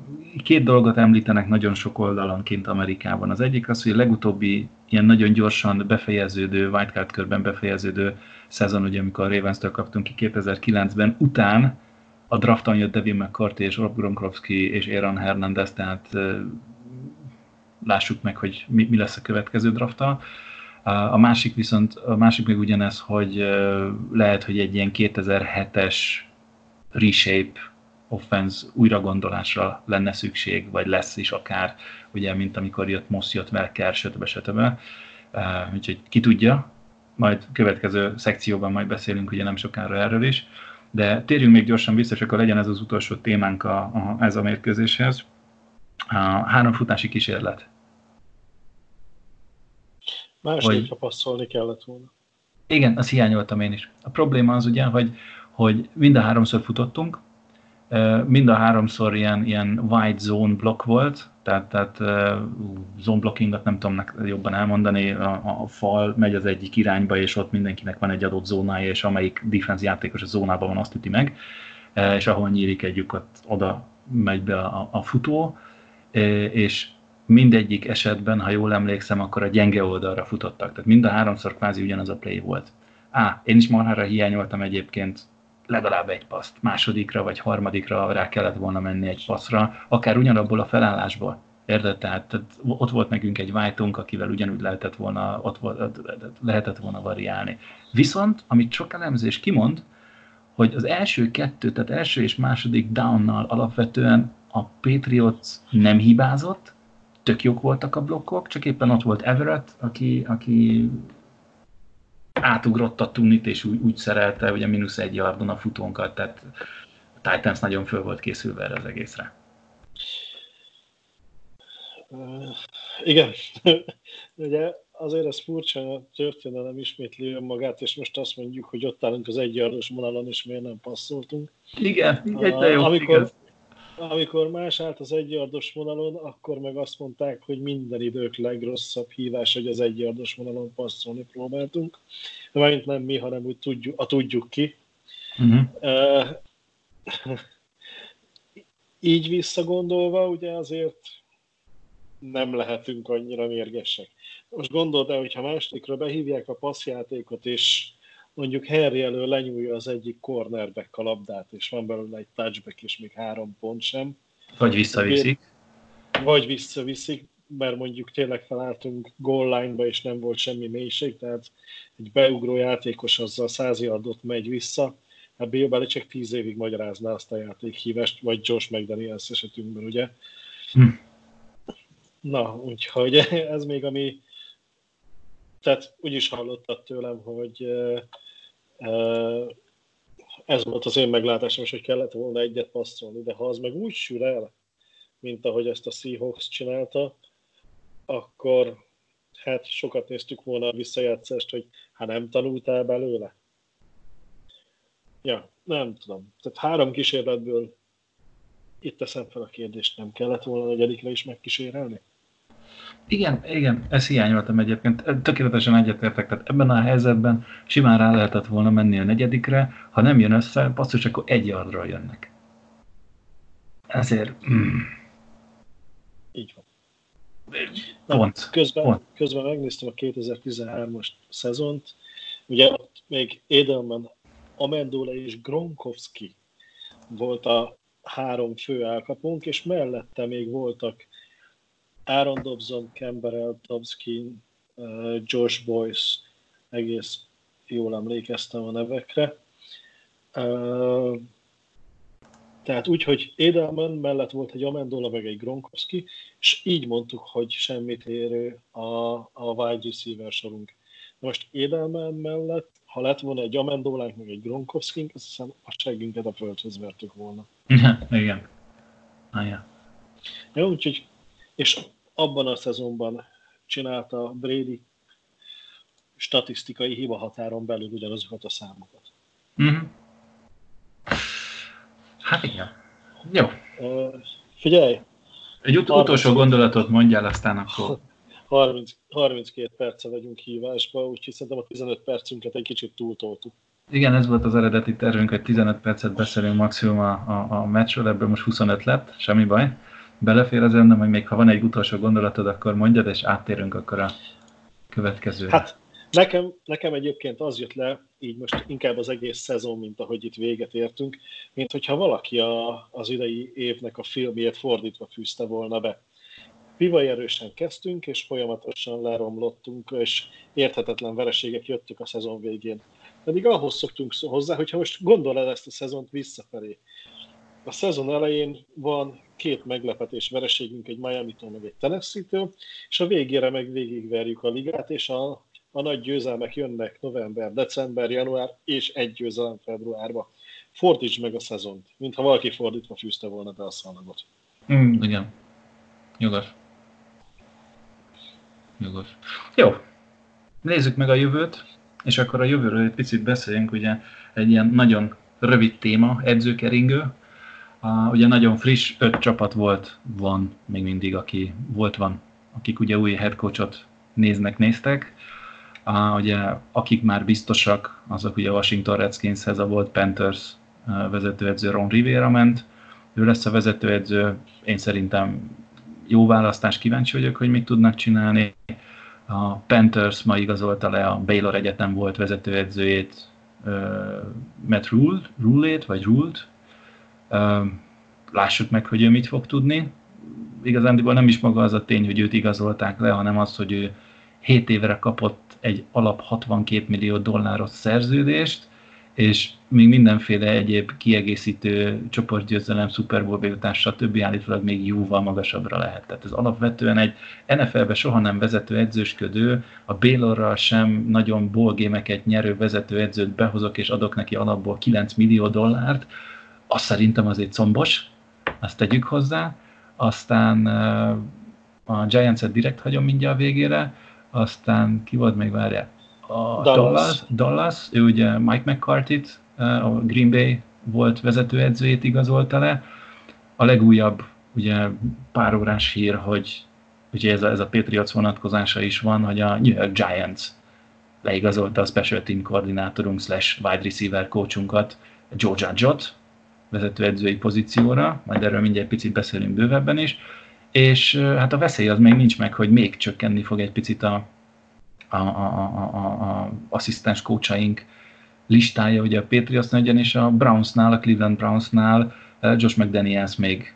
két dolgot említenek nagyon sok oldalonként Amerikában. Az egyik az, hogy a legutóbbi ilyen nagyon gyorsan befejeződő, wildcard körben befejeződő szezon, ugye amikor a ravens kaptunk ki 2009-ben, után a drafton jött Devin McCarthy és Rob Gronkowski és Aaron Hernandez, tehát lássuk meg, hogy mi, mi lesz a következő drafta. A másik viszont, a másik még ugyanez, hogy lehet, hogy egy ilyen 2007-es reshape offense újragondolásra lenne szükség, vagy lesz is akár, ugye, mint amikor jött Moss, jött Welker, stb. stb. Úgyhogy ki tudja, majd következő szekcióban majd beszélünk ugye nem sokára erről is, de térjünk még gyorsan vissza, és akkor legyen ez az utolsó témánk a, a, ez a mérkőzéshez. A három futási kísérlet. Másodikra hogy... passzolni kellett volna. Igen, azt hiányoltam én is. A probléma az ugye, hogy, hogy mind a háromszor futottunk, Mind a háromszor ilyen, ilyen wide zone block volt, tehát, tehát zone blockingot nem tudom jobban elmondani, a, a fal megy az egyik irányba, és ott mindenkinek van egy adott zónája, és amelyik defense játékos a zónában van, azt üti meg, és ahol nyílik együk, ott oda megy be a, a futó, és mindegyik esetben, ha jól emlékszem, akkor a gyenge oldalra futottak. Tehát mind a háromszor kvázi ugyanaz a play volt. Á, én is marhára hiányoltam egyébként legalább egy paszt, másodikra vagy harmadikra rá kellett volna menni egy passzra, akár ugyanabból a felállásból. Érted? Tehát, ott volt nekünk egy vájtunk, akivel ugyanúgy lehetett volna, ott volt, lehetett volna variálni. Viszont, amit sok elemzés kimond, hogy az első kettő, tehát első és második downnal alapvetően a Patriots nem hibázott, tök jók voltak a blokkok, csak éppen ott volt Everett, aki, aki átugrott a tunit, és úgy, úgy szerelte, ugye mínusz egy yardon a futónkat, tehát a Titans nagyon föl volt készülve erre az egészre. Uh, igen, [laughs] ugye azért ez furcsa, a történelem ismétli önmagát, és most azt mondjuk, hogy ott állunk az egyardos vonalon, és miért nem passzoltunk. Igen, uh, jó, amikor, igaz. Amikor más állt az egyardos vonalon, akkor meg azt mondták, hogy minden idők legrosszabb hívás, hogy az egyardos vonalon passzolni próbáltunk. De nem mi, hanem úgy tudjuk, a tudjuk ki. Uh-huh. [laughs] Uh, így visszagondolva, ugye azért nem lehetünk annyira mérgesek. Most gondold el, hogyha másodikra behívják a passzjátékot, és mondjuk Harry elő lenyúlja az egyik cornerback a labdát, és van belőle egy touchback, és még három pont sem. Vagy visszaviszik. Vagy visszaviszik, mert mondjuk tényleg felálltunk goal line-ba, és nem volt semmi mélység, tehát egy beugró játékos azzal száz yardot megy vissza, hát Bill Belichick tíz évig magyarázná azt a játékhívást, vagy Josh McDaniels esetünkben, ugye? Hm. Na, úgyhogy [laughs] ez még ami... Tehát úgy is hallottad tőlem, hogy ez volt az én meglátásom is, hogy kellett volna egyet passzolni, de ha az meg úgy sül el, mint ahogy ezt a Seahawks csinálta, akkor hát sokat néztük volna a visszajátszást, hogy hát nem tanultál belőle. Ja, nem tudom. Tehát három kísérletből itt teszem fel a kérdést, nem kellett volna a negyedikre is megkísérelni? Igen, igen, ezt hiányoltam egyébként. Tökéletesen egyetértek, tehát ebben a helyzetben simán rá lehetett volna menni a negyedikre, ha nem jön össze, basszus, akkor egy yardra jönnek. Ezért... Mm. Így van. Pont. Közben, pont. közben megnéztem a 2013-as szezont, ugye ott még Edelman, Amendola és Gronkowski volt a három fő elkapónk, és mellette még voltak Aaron Dobson, Campbell, Dobskin, uh, Josh Boyce, egész jól emlékeztem a nevekre. Uh, tehát úgy, hogy Edelman mellett volt egy Amendola, meg egy Gronkowski, és így mondtuk, hogy semmit érő a, a wide receiver sorunk. Most Edelman mellett, ha lett volna egy Amendolánk, meg egy Gronkowski, azt hiszem a seggünket a földhöz vertük volna. [laughs] Igen. Ah, ja. Jó, úgyhogy, és abban a szezonban csinálta Brady statisztikai hiba határon belül ugyanazokat a számokat. Mm-hmm. Hát igen. Jó. Uh, figyelj! Egy ut- utolsó gondolatot mondjál, aztán akkor... 30, 32 perce vagyunk hívásba, úgyhogy szerintem a 15 percünket egy kicsit túltoltuk. Igen, ez volt az eredeti tervünk, hogy 15 percet beszélünk maximum a, a, a meccsről, ebből most 25 lett, semmi baj belefér az nem, hogy még ha van egy utolsó gondolatod, akkor mondjad, és áttérünk akkor a következőre. Hát nekem, nekem egyébként az jött le, így most inkább az egész szezon, mint ahogy itt véget értünk, mint hogyha valaki a, az idei évnek a filmjét fordítva fűzte volna be. Pivaj erősen kezdtünk, és folyamatosan leromlottunk, és érthetetlen vereségek jöttek a szezon végén. Pedig ahhoz szoktunk hozzá, hogyha most gondolod ezt a szezont visszafelé. A szezon elején van két meglepetés vereségünk, egy Miami-tól, meg egy Tennessee-től, és a végére meg végigverjük a ligát, és a, a nagy győzelmek jönnek november, december, január, és egy győzelem februárba. Fordítsd meg a szezont, mintha valaki fordítva fűzte volna be a szalagot. Mm, igen. Jogos. Jogos. Jó. Nézzük meg a jövőt, és akkor a jövőről egy picit beszéljünk, ugye egy ilyen nagyon rövid téma, edzőkeringő, a, ugye nagyon friss, öt csapat volt, van még mindig, aki volt, van, akik ugye új headcoachot néznek, néztek. A, ugye, akik már biztosak, azok ugye Washington Redskinshez a volt Panthers vezetőedző Ron Rivera ment. Ő lesz a vezetőedző, én szerintem jó választás, kíváncsi vagyok, hogy mit tudnak csinálni. A Panthers ma igazolta le a Baylor Egyetem volt vezetőedzőjét, Matt Rule, Rule-ét, vagy Ruled, lássuk meg, hogy ő mit fog tudni. Igazándiból nem is maga az a tény, hogy őt igazolták le, hanem az, hogy ő 7 évre kapott egy alap 62 millió dolláros szerződést, és még mindenféle egyéb kiegészítő csoportgyőzelem, Super Bowl bejutás, stb. állítólag még jóval magasabbra lehet. Tehát ez alapvetően egy NFL-be soha nem vezető edzősködő, a Baylorral sem nagyon bólgémeket nyerő vezető edzőt behozok és adok neki alapból 9 millió dollárt, azt szerintem azért combos, azt tegyük hozzá, aztán a Giants-et direkt hagyom mindjárt a végére, aztán ki volt még várják? A Dallas. Dallas, Dallas ő ugye Mike McCarthy-t, a Green Bay volt vezetőedzőjét igazolta le. A legújabb ugye pár órás hír, hogy ugye ez a, ez a Patriots vonatkozása is van, hogy a New York Giants leigazolta a special team koordinátorunk slash wide receiver coachunkat, Georgia Jott, vezetőedzői pozícióra, majd erről mindjárt picit beszélünk bővebben is, és hát a veszély az még nincs meg, hogy még csökkenni fog egy picit a, a, a, a, a, a asszisztens coachaink listája, ugye a Patriotsnál egyen, és a Brownsnál, a Cleveland Brownsnál Josh McDaniels még,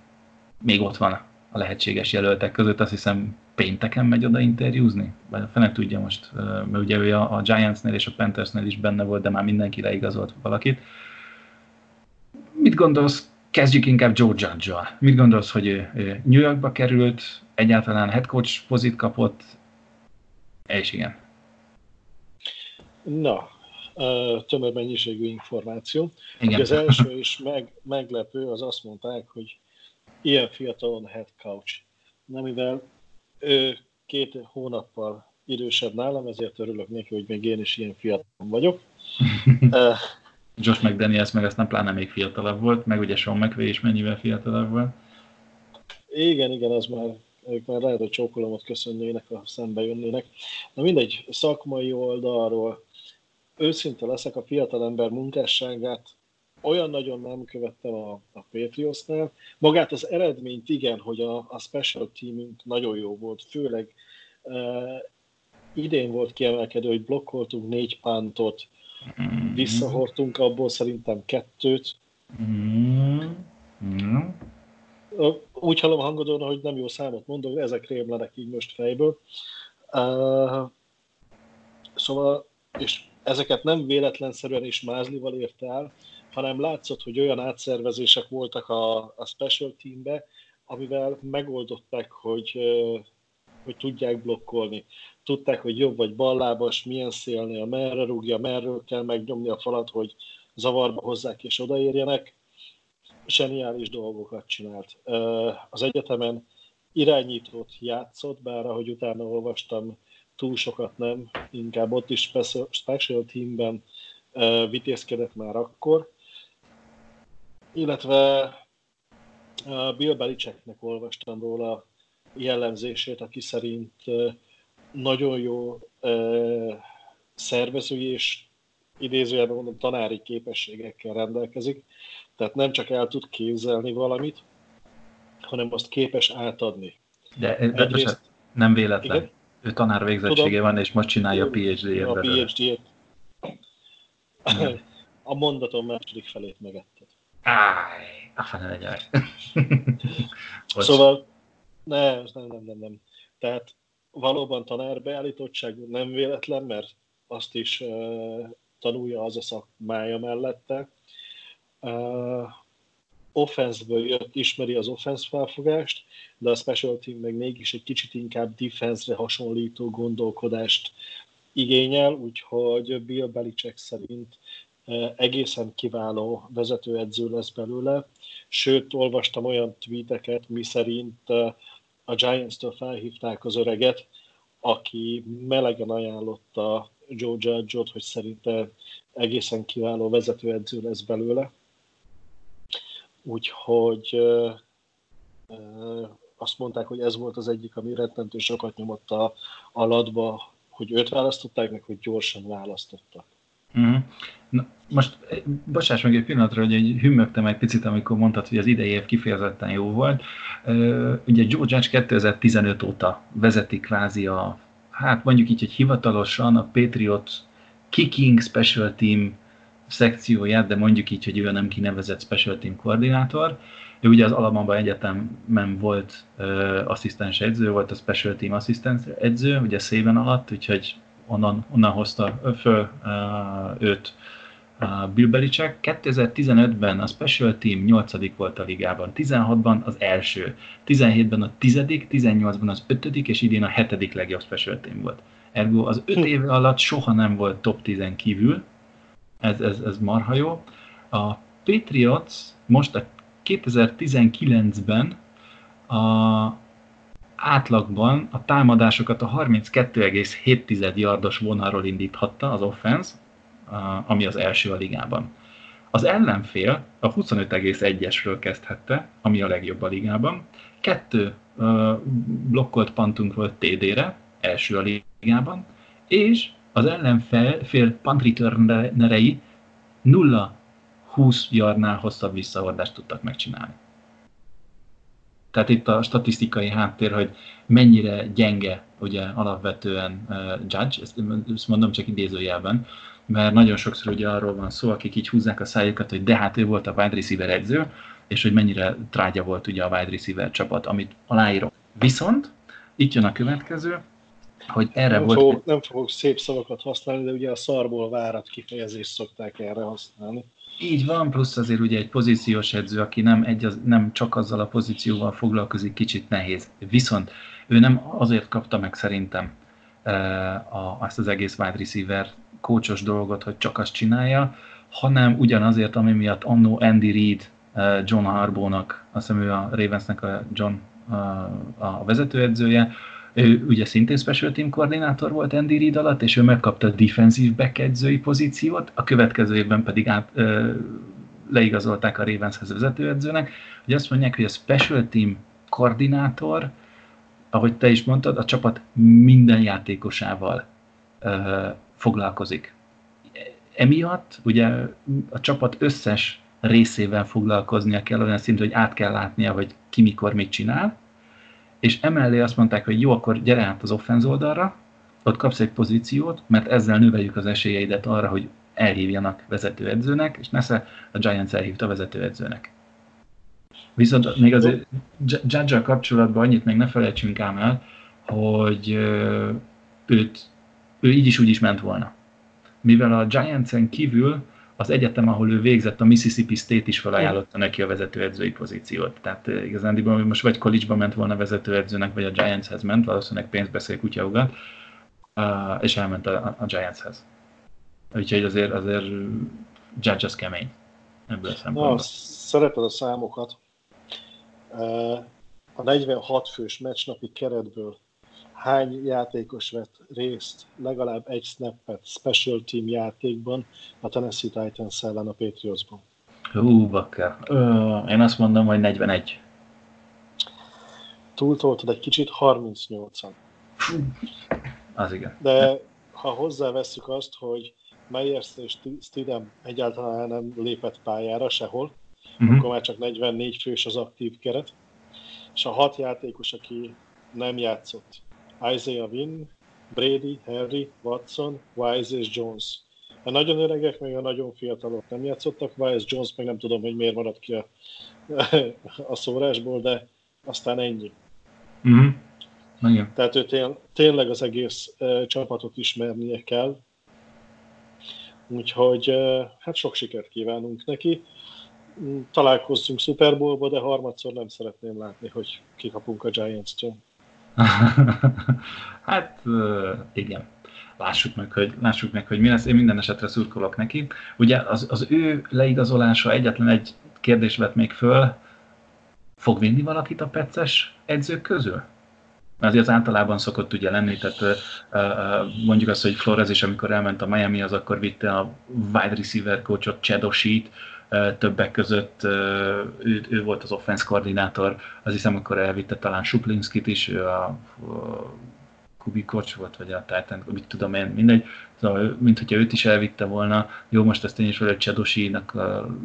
még ott van a lehetséges jelöltek között, azt hiszem pénteken megy oda interjúzni, vagy fene tudja most, mert ugye ő a, a Giantsnél és a Panthersnél is benne volt, de már mindenki leigazolt valakit. Mit gondolsz, kezdjük inkább Joe judge. Mit gondolsz, hogy ő, ő New Yorkba került, egyáltalán head coach pozit kapott, és igen. Na, tömör mennyiségű információ. Igen. Az első is meg, meglepő, az azt mondták, hogy ilyen fiatalon head coach. Na, mivel ő két hónappal idősebb nálam, ezért örülök neki, hogy még én is ilyen fiatal vagyok. [laughs] Josh McDaniels meg aztán pláne még fiatalabb volt, meg ugye Sean McVay is mennyivel fiatalabb volt. Igen, igen, az már ők már lehet, hogy csókolomot köszönnének, ha szembe jönnének. Na mindegy, szakmai oldalról őszinte leszek, a fiatalember munkásságát olyan nagyon nem követtem a, a Patriotsnál. Magát az eredményt igen, hogy a, a special teamünk nagyon jó volt, főleg uh, idén volt kiemelkedő, hogy blokkoltunk négy pántot. Visszahortunk abból szerintem kettőt. Mm-hmm. Úgy hallom hangodon, hogy nem jó számot mondok, ezek rémlenek így most fejből. Uh, szóval, és ezeket nem véletlenszerűen is mázlival ért el, hanem látszott, hogy olyan átszervezések voltak a, a special teambe, amivel megoldották, hogy, hogy tudják blokkolni. Tudták, hogy jobb vagy ballábas, milyen szélnél, merre rúgja, merről kell megnyomni a falat, hogy zavarba hozzák és odaérjenek. Zseniális dolgokat csinált. Az egyetemen irányítót játszott, bár ahogy utána olvastam, túl sokat nem, inkább ott is special, teamben vitézkedett már akkor. Illetve Bill Belichicknek olvastam róla jellemzését, aki szerint nagyon jó szervezői és idézőjelben mondom tanári képességekkel rendelkezik, tehát nem csak el tud képzelni valamit, hanem azt képes átadni. De, de Egyrészt, nem véletlen. Igen? Ő tanár végzettsége Tudom, van, és most csinálja a PhD-et. A PhD-et. [laughs] A mondatom második felét megetted. Áj, a fene legyen. [laughs] szóval, ne, nem, nem, nem, nem. Tehát valóban tanárbeállítottság nem véletlen, mert azt is uh, tanulja az a szakmája mellette. Uh, offenszből jött, ismeri az offensz felfogást, de a special team meg mégis egy kicsit inkább defense-re hasonlító gondolkodást igényel, úgyhogy Bill Belichick szerint egészen kiváló vezetőedző lesz belőle. Sőt, olvastam olyan tweeteket, mi szerint a Giants-től felhívták az öreget, aki melegen ajánlotta Joe Judge-ot, hogy szerinte egészen kiváló vezetőedző lesz belőle. Úgyhogy azt mondták, hogy ez volt az egyik, ami rettentő sokat nyomott a, a hogy őt választották, meg hogy gyorsan választottak. Mm. Na, most bocsáss meg egy pillanatra, hogy hümmögtem egy picit, amikor mondtad, hogy az idei év kifejezetten jó volt. Ugye Joe Judge 2015 óta vezeti kvázi a, hát mondjuk így, hogy hivatalosan a Patriot Kicking Special Team szekcióját, de mondjuk így, hogy ő nem kinevezett special team koordinátor. Ő ugye az Alabama egyetemen volt asszisztens edző, volt a special team asszisztens edző, ugye széven alatt, úgyhogy onnan, onnan hozta föl uh, őt Bill Belichick. 2015-ben a Special Team 8 volt a ligában, 16-ban az első, 17-ben a 10 18-ban az 5 és idén a 7 legjobb Special Team volt. Ergo az 5 év alatt soha nem volt top 10 kívül, ez, ez, ez marha jó. A Patriots most a 2019-ben a átlagban a támadásokat a 32,7 yardos vonalról indíthatta az offense, ami az első a ligában. Az ellenfél a 25,1-esről kezdhette, ami a legjobb a ligában. Kettő blokkolt pantunk volt TD-re, első a ligában, és az ellenfél punt returnerei 0-20 yardnál hosszabb visszahordást tudtak megcsinálni. Tehát itt a statisztikai háttér, hogy mennyire gyenge ugye alapvetően uh, Judge, ezt, ezt mondom csak idézőjelben, mert nagyon sokszor ugye arról van szó, akik így húzzák a szájukat, hogy de hát ő volt a wide receiver edző, és hogy mennyire trágya volt ugye a wide receiver csapat, amit aláírok. Viszont itt jön a következő, hogy erre nem volt... Fogok, nem fogok szép szavakat használni, de ugye a szarból várat kifejezést szokták erre használni. Így van, plusz azért ugye egy pozíciós edző, aki nem, egy, nem csak azzal a pozícióval foglalkozik, kicsit nehéz. Viszont ő nem azért kapta meg szerintem e, a, azt az egész wide receiver kócsos dolgot, hogy csak azt csinálja, hanem ugyanazért, ami miatt annó Andy Reid e, John Harbónak, azt hiszem ő a Ravensnek a John a, a vezetőedzője, ő ugye szintén special team koordinátor volt Andy Reid alatt, és ő megkapta a defensív back edzői pozíciót, a következő évben pedig át, ö, leigazolták a Ravenshez vezetőedzőnek, hogy azt mondják, hogy a special team koordinátor, ahogy te is mondtad, a csapat minden játékosával foglalkozik. Emiatt ugye a csapat összes részével foglalkoznia kell olyan szintű, hogy át kell látnia, hogy ki mikor mit csinál, és emellé azt mondták, hogy jó, akkor gyere át az offenz oldalra, ott kapsz egy pozíciót, mert ezzel növeljük az esélyeidet arra, hogy elhívjanak vezetőedzőnek, és Nesze a Giants elhívta vezetőedzőnek. Viszont még azért judge kapcsolatban annyit még ne felejtsünk ám el, hogy őt, ő így is úgy is ment volna. Mivel a Giants-en kívül az egyetem, ahol ő végzett, a Mississippi State is felajánlotta neki a vezetőedzői pozíciót. Tehát eh, igazán most vagy college ment volna vezetőedzőnek, vagy a Giantshez ment, valószínűleg pénzbeszél kutyaugat, uh, és elment a, a Giantshez. Úgyhogy azért, azért Judge az kemény ebből a szempontból. Na, szereted a számokat. Eh, a 46 fős meccsnapi keretből hány játékos vett részt legalább egy snappet special team játékban a Tennessee Titans ellen a Patriotsban? Hú, bakker. Én azt mondom, hogy 41. Túltoltad egy kicsit, 38-an. Az igen. De ha hozzáveszünk azt, hogy Meyers és Stidham egyáltalán nem lépett pályára sehol, uh-huh. akkor már csak 44 fős az aktív keret, és a hat játékos, aki nem játszott, Isaiah Wynn, Brady, Henry, Watson, Wise és Jones. A nagyon öregek, meg a nagyon fiatalok nem játszottak, Wise, Jones meg nem tudom, hogy miért maradt ki a, [laughs] a szórásból, de aztán ennyi. Mm-hmm. Igen. Tehát ő tény, tényleg az egész uh, csapatot ismernie kell. Úgyhogy uh, hát sok sikert kívánunk neki. Találkozzunk Super Bowlba, de harmadszor nem szeretném látni, hogy kikapunk a Giants-től. [laughs] hát igen. Lássuk meg, hogy, lássuk meg, hogy mi lesz. Én minden esetre szurkolok neki. Ugye az, az ő leigazolása egyetlen egy kérdés vett még föl, fog vinni valakit a pecces edzők közül? Mert azért az általában szokott ugye lenni, tehát mondjuk azt, hogy Flores is, amikor elment a Miami, az akkor vitte a wide receiver coachot, Csedosit, többek között ő, ő volt az offense koordinátor, az hiszem, akkor elvitte talán Suplinskit is, ő a, a Kubikocs volt, vagy a Titan, mit tudom én, mindegy, szóval, mint hogyha őt is elvitte volna, jó, most ezt én is vagy Csedosinak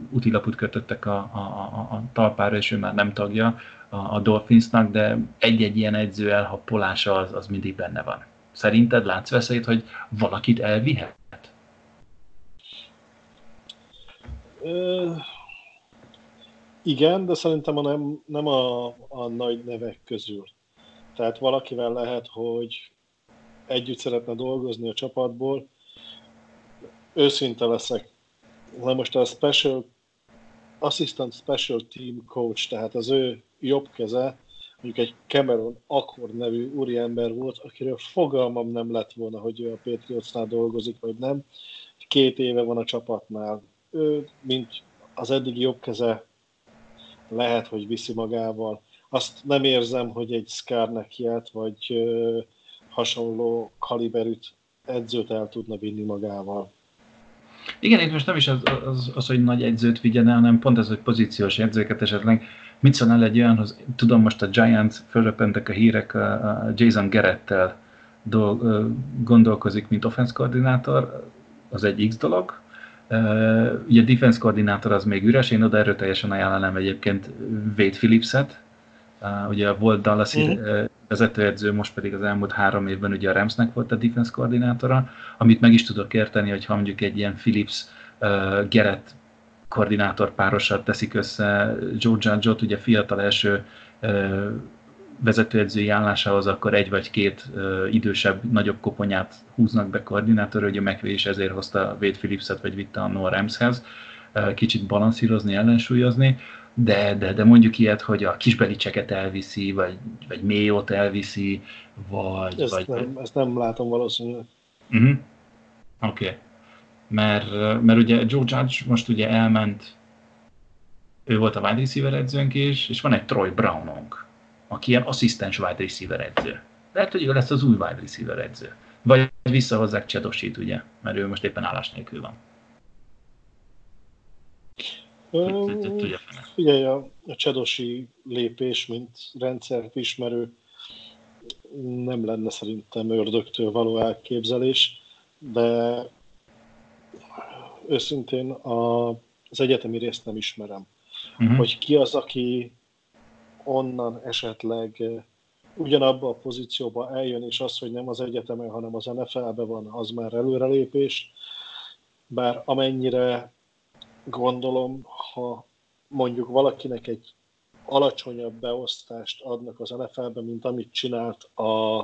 utilaput kötöttek a, a, a, a talpára, és ő már nem tagja a, a Dolphinsnak, de egy-egy ilyen edző elhappolása az, az mindig benne van. Szerinted látsz veszélyt, hogy valakit elvihet? Igen, de szerintem a nem, nem a, a nagy nevek közül. Tehát valakivel lehet, hogy együtt szeretne dolgozni a csapatból. Őszinte leszek. Na most a special, assistant special team coach, tehát az ő jobb keze, mondjuk egy Cameron Accord nevű úriember volt, akiről fogalmam nem lett volna, hogy ő a Patriotsnál dolgozik, vagy nem. Két éve van a csapatnál. Ő, mint az eddigi jobb keze, lehet, hogy viszi magával. Azt nem érzem, hogy egy Skarnekiát, vagy ö, hasonló kaliberűt edzőt el tudna vinni magával. Igen, itt most nem is az, az, az, hogy nagy edzőt vigyen el, hanem pont ez, hogy pozíciós edzőket esetleg. Mit szólnál egy olyanhoz, tudom most a Giants, fölröpentek a hírek, a Jason Gerettel gondolkozik, mint offense koordinátor, az egy X dolog. Ugye a defense koordinátor az még üres, én oda erőteljesen ajánlanám egyébként Wade Phillipset, ugye volt Dallas mm-hmm. vezetőedző, most pedig az elmúlt három évben ugye a Ramsnek volt a defense koordinátora, amit meg is tudok érteni, hogy ha mondjuk egy ilyen Phillips uh, Gerett koordinátor párosat teszik össze Joe Judge-ot, ugye fiatal első uh, vezetőedzői állásához, akkor egy vagy két uh, idősebb, nagyobb koponyát húznak be koordinátor, ugye McVay is ezért hozta Wade Phillipset, vagy vitte a Noah Ramshez, kicsit balanszírozni, ellensúlyozni de, de, de mondjuk ilyet, hogy a kisbelicseket elviszi, vagy, vagy mélyot elviszi, vagy... Ezt, vagy, nem, ezt nem látom valószínűleg. Uh-huh. Oké. Okay. Mert, mert ugye Joe Judge most ugye elment, ő volt a wide receiver edzőnk is, és van egy Troy Brownunk, aki ilyen asszisztens wide receiver edző. Lehet, hogy ő lesz az új wide receiver edző. Vagy visszahozzák Csedosit, ugye, mert ő most éppen állás nélkül van. Figyelj, a, a csedosi lépés, mint rendszert ismerő, nem lenne szerintem ördögtől való elképzelés, de őszintén a, az egyetemi részt nem ismerem. Uh-huh. Hogy ki az, aki onnan esetleg ugyanabba a pozícióba eljön, és az, hogy nem az egyetemen, hanem az NFL-be van, az már előrelépés. Bár amennyire gondolom, ha mondjuk valakinek egy alacsonyabb beosztást adnak az NFL-be, mint amit csinált a,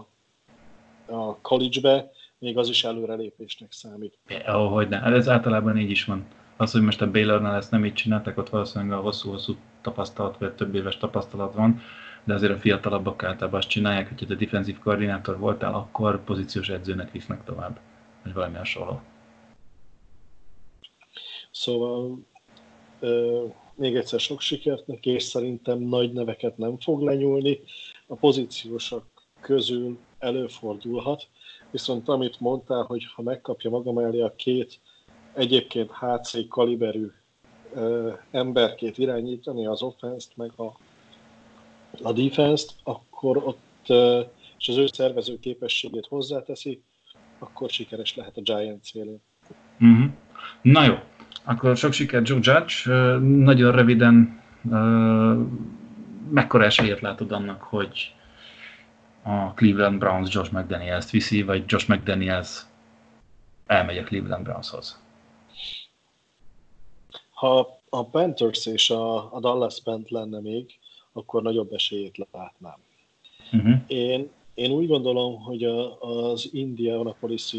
a college-be, még az is előrelépésnek számít. Ja, hogy ne. Hát ez általában így is van. Az, hogy most a Baylornál ezt nem így csináltak, ott valószínűleg a hosszú-hosszú tapasztalat, vagy több éves tapasztalat van, de azért a fiatalabbak általában azt csinálják, hogy ha a defensív koordinátor voltál, akkor pozíciós edzőnek visznek tovább, vagy valami hasonló. Szóval ö, még egyszer sok sikert neki, és szerintem nagy neveket nem fog lenyúlni. A pozíciósak közül előfordulhat, viszont amit mondtál, hogy ha megkapja maga mellé a két egyébként HC kaliberű ö, emberkét irányítani az offense meg a, a defense-t, akkor ott, ö, és az ő szervező képességét hozzáteszi, akkor sikeres lehet a Giants élén. Mm-hmm. Na jó, akkor sok sikert Joe Judge. Nagyon röviden, mekkora esélyet látod annak, hogy a Cleveland Browns Josh McDaniels-t viszi, vagy Josh McDaniels elmegy a Cleveland Brownshoz? Ha a Panthers és a, a Dallas bent lenne még, akkor nagyobb esélyét látnám. Uh-huh. Én, én úgy gondolom, hogy a, az Indianapolis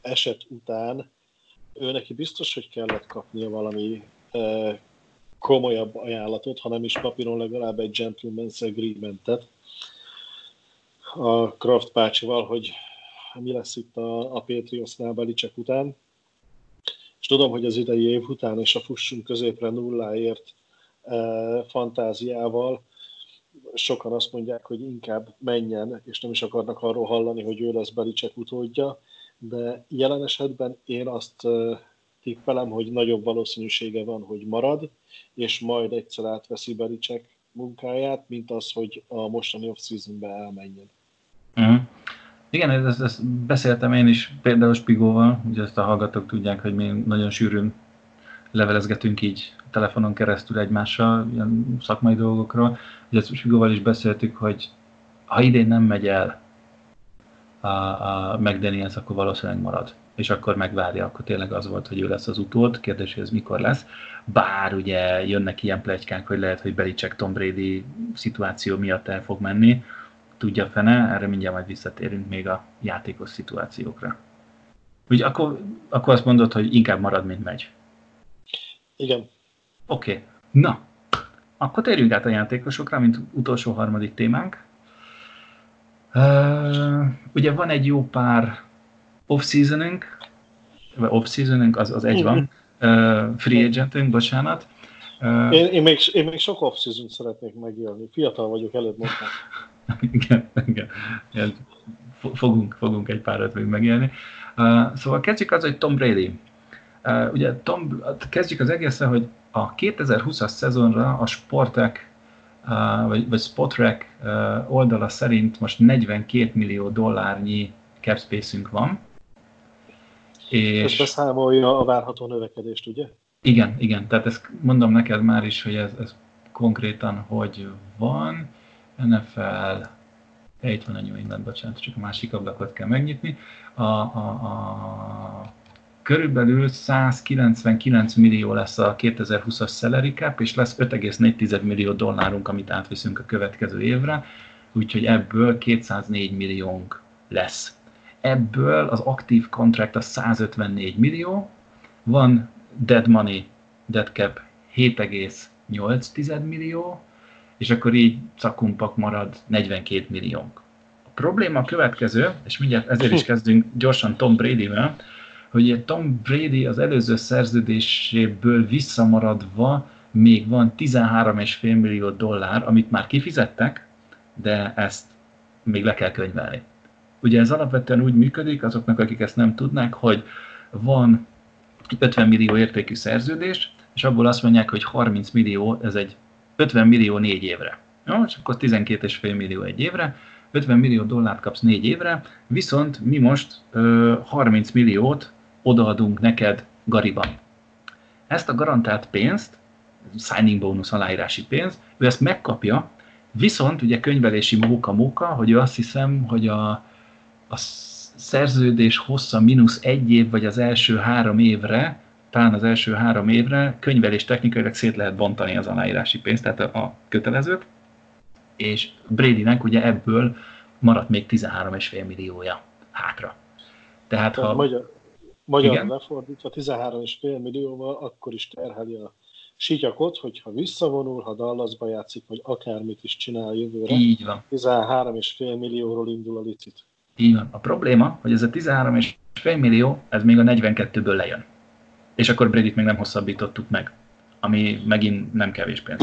eset után ő neki biztos, hogy kellett kapnia valami e, komolyabb ajánlatot, ha nem is papíron legalább egy gentleman's agreementet a Kraft bácsival, hogy mi lesz itt a, a Patriotsnál Belicek után. És tudom, hogy az idei év után és a fussunk középre nulláért e, fantáziával sokan azt mondják, hogy inkább menjen, és nem is akarnak arról hallani, hogy ő lesz Belicek utódja de jelen esetben én azt tippelem, hogy nagyobb valószínűsége van, hogy marad, és majd egyszer átveszi Belicek munkáját, mint az, hogy a mostani off-seasonbe elmenjen. Uh-huh. Igen, ezt, ezt beszéltem én is például Spigóval, ugye ezt a hallgatók tudják, hogy mi nagyon sűrűn levelezgetünk így telefonon keresztül egymással, ilyen szakmai dolgokról. Ugye Spigóval is beszéltük, hogy ha idén nem megy el a, a McDaniels, akkor valószínűleg marad és akkor megvárja, akkor tényleg az volt, hogy ő lesz az utód, kérdés, hogy ez mikor lesz. Bár ugye jönnek ilyen plegykák, hogy lehet, hogy Belicek Tom Brady szituáció miatt el fog menni, tudja fene, erre mindjárt majd visszatérünk még a játékos szituációkra. Ugye akkor, akkor azt mondod, hogy inkább marad, mint megy. Igen. Oké. Okay. Na, akkor térjünk át a játékosokra, mint utolsó harmadik témánk. Uh, ugye van egy jó pár off-seasonünk, vagy off-seasonünk, az, az egy van, uh, free agentünk, bocsánat. Uh, én, én, még, én még sok off-season szeretnék megélni. Fiatal vagyok, előbb mondtam. [laughs] [laughs] igen, igen. igen. Fogunk, fogunk egy párat még megélni. Uh, szóval kezdjük az, hogy Tom Brady. Uh, ugye Tom, kezdjük az egészen, hogy a 2020-as szezonra a Sportek uh, vagy, vagy Spotrack uh, oldala szerint most 42 millió dollárnyi cap space-ünk van. És ez beszámolja a várható növekedést, ugye? Igen, igen. Tehát ezt mondom neked már is, hogy ez, ez konkrétan hogy van. NFL, itt van a New England, bocsánat, csak a másik ablakot kell megnyitni. A, a, a körülbelül 199 millió lesz a 2020-as salary cap, és lesz 5,4 millió dollárunk, amit átviszünk a következő évre, úgyhogy ebből 204 milliónk lesz. Ebből az aktív kontrakt a 154 millió, van dead money, dead cap 7,8 millió, és akkor így cakumpak marad 42 milliónk. A probléma a következő, és mindjárt ezért is kezdünk gyorsan Tom Brady-vel, hogy Tom Brady az előző szerződéséből visszamaradva még van 13,5 millió dollár, amit már kifizettek, de ezt még le kell könyvelni. Ugye ez alapvetően úgy működik, azoknak, akik ezt nem tudnák, hogy van 50 millió értékű szerződés, és abból azt mondják, hogy 30 millió, ez egy 50 millió négy évre. Jó, és akkor 12,5 millió egy évre, 50 millió dollárt kapsz négy évre, viszont mi most ö, 30 milliót odaadunk neked Gariban. Ezt a garantált pénzt, signing bonus aláírási pénz, ő ezt megkapja, viszont ugye könyvelési móka-móka, hogy ő azt hiszem, hogy a, a szerződés hossza mínusz egy év, vagy az első három évre, talán az első három évre könyvelés technikailag szét lehet bontani az aláírási pénzt, tehát a, kötelezőt, és Bradynek ugye ebből maradt még 13,5 milliója hátra. Tehát, ha... Magyar, Magyarul lefordítva 13,5 millióval akkor is terheli a sityakot, hogyha visszavonul, ha Dallasba játszik, vagy akármit is csinál jövőre. Így van. 13,5 millióról indul a licit. Így van. A probléma, hogy ez a 13,5 millió, ez még a 42-ből lejön. És akkor Brady-t még nem hosszabbítottuk meg, ami megint nem kevés pénz.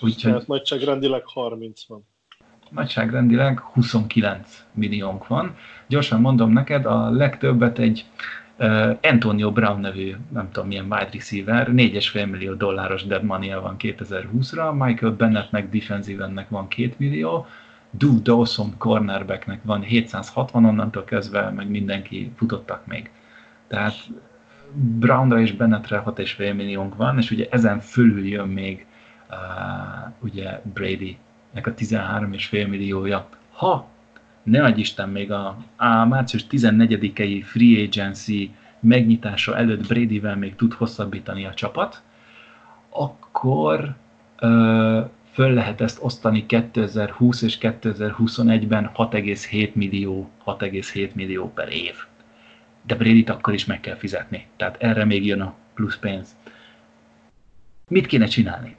Úgyhogy... Tehát nagyságrendileg 30 van nagyságrendileg 29 milliónk van. Gyorsan mondom neked, a legtöbbet egy uh, Antonio Brown nevű, nem tudom milyen wide receiver, 4,5 millió dolláros dead money van 2020-ra, Michael Bennettnek defensívennek van 2 millió, Duke Dawson cornerbacknek van 760 onnantól kezdve, meg mindenki futottak még. Tehát Brownra és Bennettre 6,5 milliónk van, és ugye ezen fölül jön még uh, ugye Brady nek a 13,5 milliója. Ha ne adj Isten még a, a március 14-i free agency megnyitása előtt Bradyvel még tud hosszabbítani a csapat, akkor ö, föl lehet ezt osztani 2020 és 2021-ben 6,7 millió, 6,7 millió per év. De brady akkor is meg kell fizetni. Tehát erre még jön a plusz pénz. Mit kéne csinálni?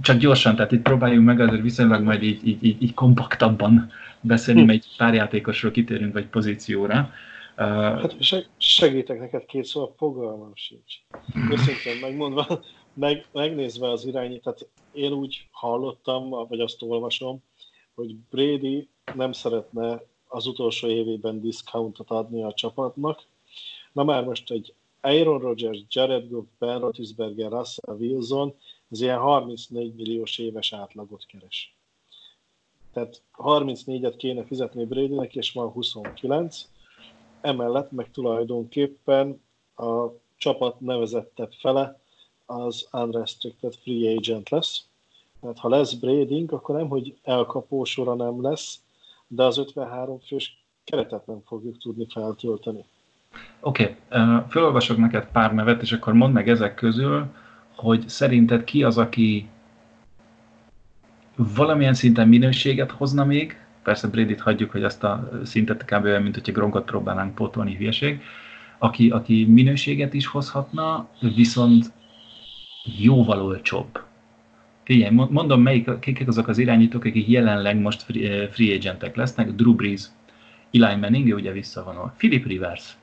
csak gyorsan, tehát itt próbáljunk meg azért viszonylag majd így, így, így, így kompaktabban beszélni, hm. egy pár játékosról kitérünk, vagy pozícióra. Uh, hát segítek neked két szó, a fogalmam sincs. Őszintén megmondva, [laughs] meg, megnézve az irányítat, én úgy hallottam, vagy azt olvasom, hogy Brady nem szeretne az utolsó évében discountot adni a csapatnak. Na már most egy Aaron Rodgers, Jared Goff, Ben Roethlisberger, Russell Wilson, ez ilyen 34 milliós éves átlagot keres. Tehát 34-et kéne fizetni Bradynek, és van 29. Emellett meg tulajdonképpen a csapat nevezettebb fele az unrestricted free agent lesz. Tehát ha lesz Brading, akkor nem, hogy elkapó sora nem lesz, de az 53 fős keretet nem fogjuk tudni feltölteni. Oké, okay. felolvasok neked pár nevet, és akkor mondd meg ezek közül, hogy szerinted ki az, aki valamilyen szinten minőséget hozna még, persze Brady-t hagyjuk, hogy azt a szintet kb. mint hogyha Gronkot próbálnánk pótolni, hülyeség, aki, aki minőséget is hozhatna, viszont jóval olcsóbb. Figyelj, mondom, melyik, kik azok az irányítók, akik jelenleg most free, free agentek lesznek. Drew Brees, Eli Manning, ugye visszavonul. Philip Rivers,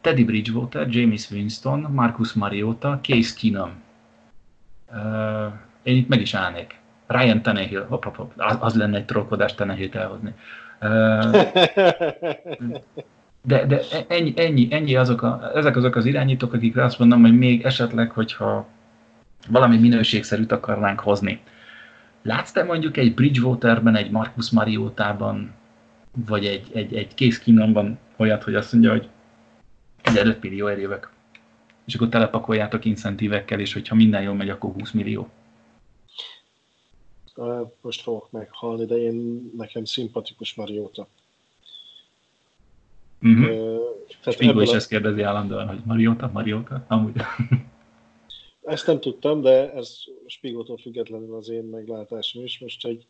Teddy Bridgewater, James Winston, Marcus Mariota, Case Keenum. Uh, én itt meg is állnék. Ryan Tannehill, hop, hop, hop, az, az lenne egy trollkodás Tannehill-t elhozni. Uh, de, de ennyi, ennyi, ennyi azok a, ezek azok az irányítók, akikre azt mondom, hogy még esetleg, hogyha valami minőségszerűt akarnánk hozni. Látsz te mondjuk egy Bridgewaterben, egy Marcus Mariotában, vagy egy, egy, egy Case Keenumban olyat, hogy azt mondja, hogy 5 millió jövök. És akkor telepakoljátok incentívekkel, és hogyha minden jól megy, akkor 20 millió. Most fogok meghalni, de én nekem szimpatikus Mariota. Uh-huh. Uh, Spigo is a... ezt kérdezi állandóan, hogy Mariota, Mariota, amúgy. [laughs] Ezt nem tudtam, de ez Spigótól függetlenül az én meglátásom is. Most egy,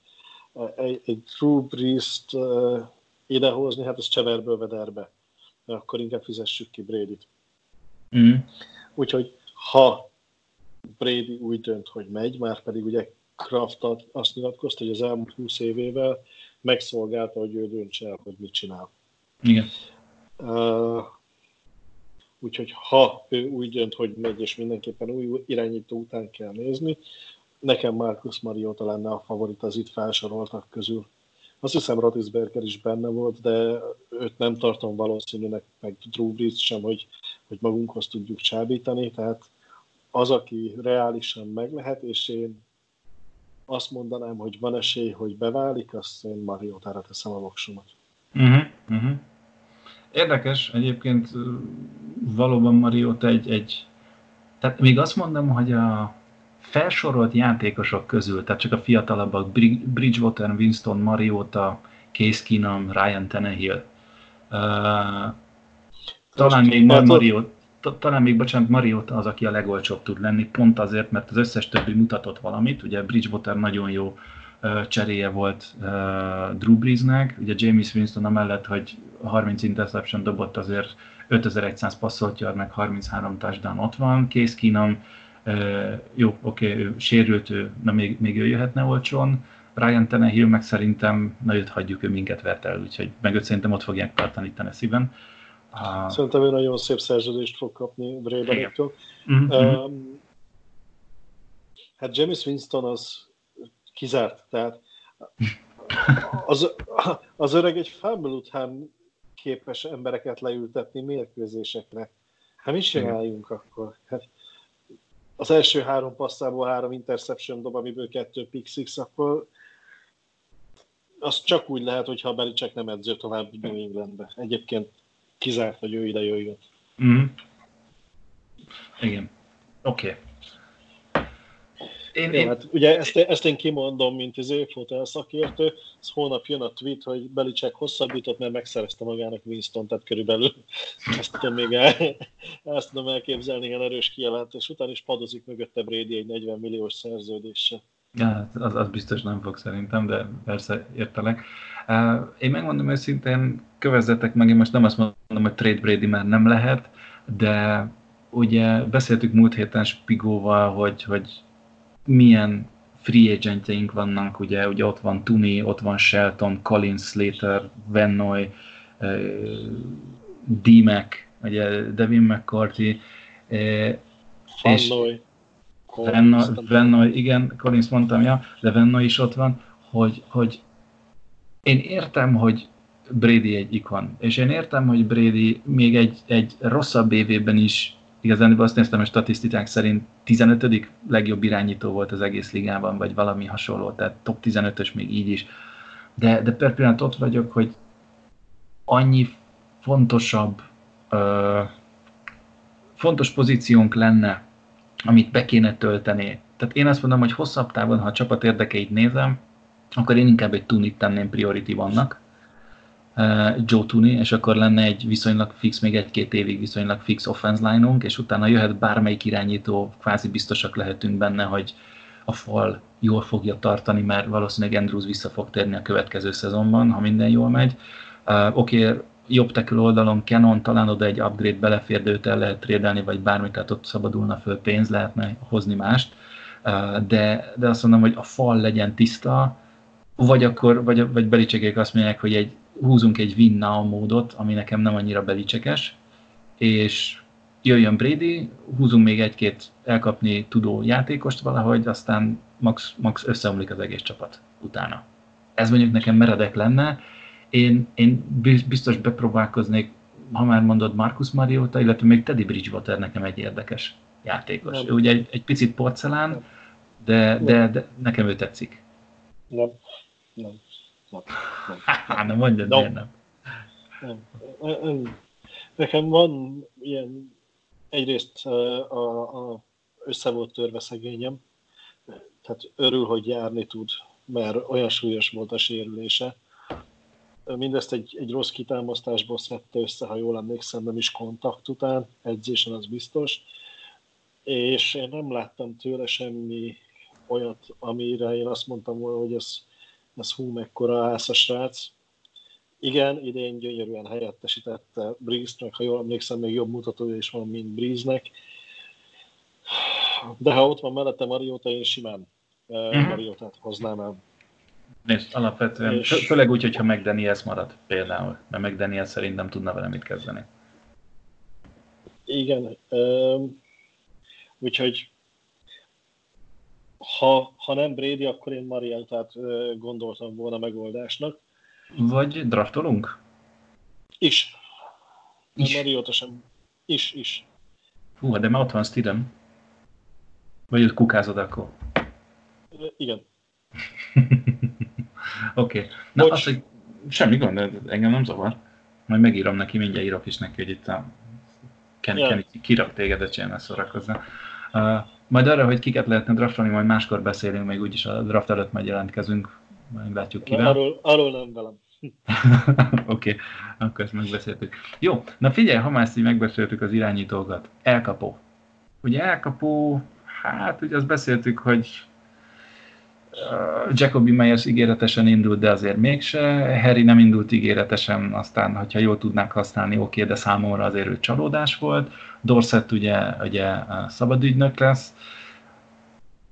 egy, egy Breeze-t uh, idehozni, hát ez cseverből vederbe. De akkor inkább fizessük ki Brady-t. Mm. Úgyhogy ha Brady úgy dönt, hogy megy, már pedig ugye Kraft azt nyilatkozta, hogy az elmúlt 20 évével megszolgálta, hogy ő döntse el, hogy mit csinál. Igen. Uh, úgyhogy ha ő úgy dönt, hogy megy, és mindenképpen új irányító után kell nézni, nekem Marcus Mariota lenne a favorit az itt felsoroltak közül. Azt hiszem Rotisberger is benne volt, de őt nem tartom valószínűnek, meg Drew Brees sem, hogy, hogy magunkhoz tudjuk csábítani, tehát az, aki reálisan meg lehet, és én azt mondanám, hogy van esély, hogy beválik, azt én Mariotára teszem a voksomat. Uh-huh, uh-huh. Érdekes, egyébként valóban Mariota egy, egy, tehát még azt mondom, hogy a felsorolt játékosok közül, tehát csak a fiatalabbak, Bridgewater, Winston, Mariota, Case Keenum, Ryan Tannehill, uh, talán még Mariota, talán még, bocsánat, Mariota az, aki a legolcsóbb tud lenni, pont azért, mert az összes többi mutatott valamit, ugye Bridgewater nagyon jó cseréje volt Drew Breesnek, ugye James Winston amellett, hogy 30 interception dobott, azért 5100 passzolt yard, meg 33 touchdown ott van, Case Keenum, jó, oké, okay, ő sérült, ő, na még, még ő jöhetne olcsón, Ryan Tannehill meg szerintem, na őt hagyjuk, ő minket vert el, úgyhogy meg őt szerintem ott fogják tartani Tennessee-ben. Uh, szerintem ő nagyon szép szerződést fog kapni Bradytől. Mm-hmm. Um, hát James Winston az kizárt. Tehát [laughs] az, az öreg egy fumble után képes embereket leültetni mérkőzésekre. Hát mi csináljunk akkor? Hát az első három passzából három interception dob, amiből kettő pick six, akkor az csak úgy lehet, hogyha Belicek nem edző tovább New Englandbe. Egyébként kizárt, hogy ő ide jöjjön. Mm. Igen. Oké. Okay. Én, én... Hát ugye ezt, ezt én kimondom, mint az évfotel szakértő, ez hónap jön a tweet, hogy Belicek hosszabbított, mert megszerezte magának Winston, tehát körülbelül [laughs] ezt tudom még el, ezt tudom elképzelni ilyen erős kijelentés után, és padozik mögötte Brady egy 40 milliós szerződéssel. Ja, hát az, az biztos nem fog szerintem, de persze értelek. Én megmondom őszintén, kövezzetek meg, én most nem azt mondom, hogy trade Brady már nem lehet, de ugye beszéltük múlt héten Spigóval, hogy, hogy milyen free agentjeink vannak, ugye, ugye ott van Tuni, ott van Shelton, Colin Slater, Vennoy, D-Mac, ugye Devin McCarthy, és Vennoy, Vennoy, igen, Collins mondtam, ja, de Vennoy is ott van, hogy, hogy én értem, hogy Brady egy ikon, és én értem, hogy Brady még egy, egy rosszabb évében is igazán azt néztem, hogy statisztikák szerint 15. legjobb irányító volt az egész ligában, vagy valami hasonló, tehát top 15-ös még így is. De, de per pillanat ott vagyok, hogy annyi fontosabb, ö, fontos pozíciónk lenne, amit be kéne tölteni. Tehát én azt mondom, hogy hosszabb távon, ha a csapat érdekeit nézem, akkor én inkább egy tunit tenném priority vannak, Joe Tooney, és akkor lenne egy viszonylag fix, még egy-két évig viszonylag fix offense line és utána jöhet bármelyik irányító, kvázi biztosak lehetünk benne, hogy a fal jól fogja tartani, mert valószínűleg Andrews vissza fog térni a következő szezonban, ha minden jól megy. Uh, Oké, okay, jobb tekül oldalon Canon, talán oda egy upgrade belefér, de őt el lehet trédelni, vagy bármit, tehát ott szabadulna föl pénz, lehetne hozni mást. De, de azt mondom, hogy a fal legyen tiszta, vagy akkor, vagy, vagy belicsekék azt mondják, hogy egy, húzunk egy win now módot, ami nekem nem annyira belicsekes, és jöjjön Brady, húzunk még egy-két elkapni tudó játékost valahogy, aztán max, max összeomlik az egész csapat utána. Ez mondjuk nekem meredek lenne, én, én biztos bepróbálkoznék, ha már mondod Marcus Mariota, illetve még Teddy Bridgewater nekem egy érdekes játékos. Nem. Ő ugye egy, egy picit porcelán, de, de, de nekem ő tetszik. Nem. Nem. Nem. Nem, nem mondjad, nem. miért nem. nem. Nekem van ilyen egyrészt a, a össze volt törve szegényem, tehát örül, hogy járni tud, mert olyan súlyos volt a sérülése. Mindezt egy, egy rossz kitámasztásból szedte össze, ha jól emlékszem, nem is kontakt után, edzésen az biztos. És én nem láttam tőle semmi olyat, amire én azt mondtam volna, hogy ez, ez hú, mekkora ász a srác. Igen, idén gyönyörűen helyettesítette Breeze-nek, ha jól emlékszem, még jobb mutatója is van, mint Breeze-nek. De ha ott van mellette Mariota, én simán uh-huh. Mariotát hoznám el. Nézd, alapvetően, és... főleg úgy, hogyha McDaniels marad például, mert McDaniels szerint nem tudna vele mit kezdeni. Igen, um, úgyhogy ha, ha nem Brady, akkor én Marieltát gondoltam volna megoldásnak. Vagy draftolunk? Is. is. Mariota sem. Is, is. Hú, de már ott van Steedem. Vagy ott kukázod akkor? Igen. [laughs] Oké. okay. Na, az, hogy semmi gond, engem nem zavar. Majd megírom neki, mindjárt írok is neki, hogy itt a Kenny, yeah. Kenny kirak téged, de csinálna szórakozna. Uh, majd arra, hogy kiket lehetne draftolni, majd máskor beszélünk, még úgyis a draft előtt majd jelentkezünk, majd látjuk kivel. Arról, arról nem velem. [laughs] Oké, okay, akkor ezt megbeszéltük. Jó, na figyelj, ha már ezt így megbeszéltük az irányítókat. Elkapó. Ugye elkapó, hát ugye azt beszéltük, hogy Jacobi Meyers ígéretesen indult, de azért mégse. Harry nem indult ígéretesen, aztán, hogyha jól tudnák használni, oké, okay, de számomra azért ő csalódás volt. Dorset ugye, ugye szabadügynök lesz,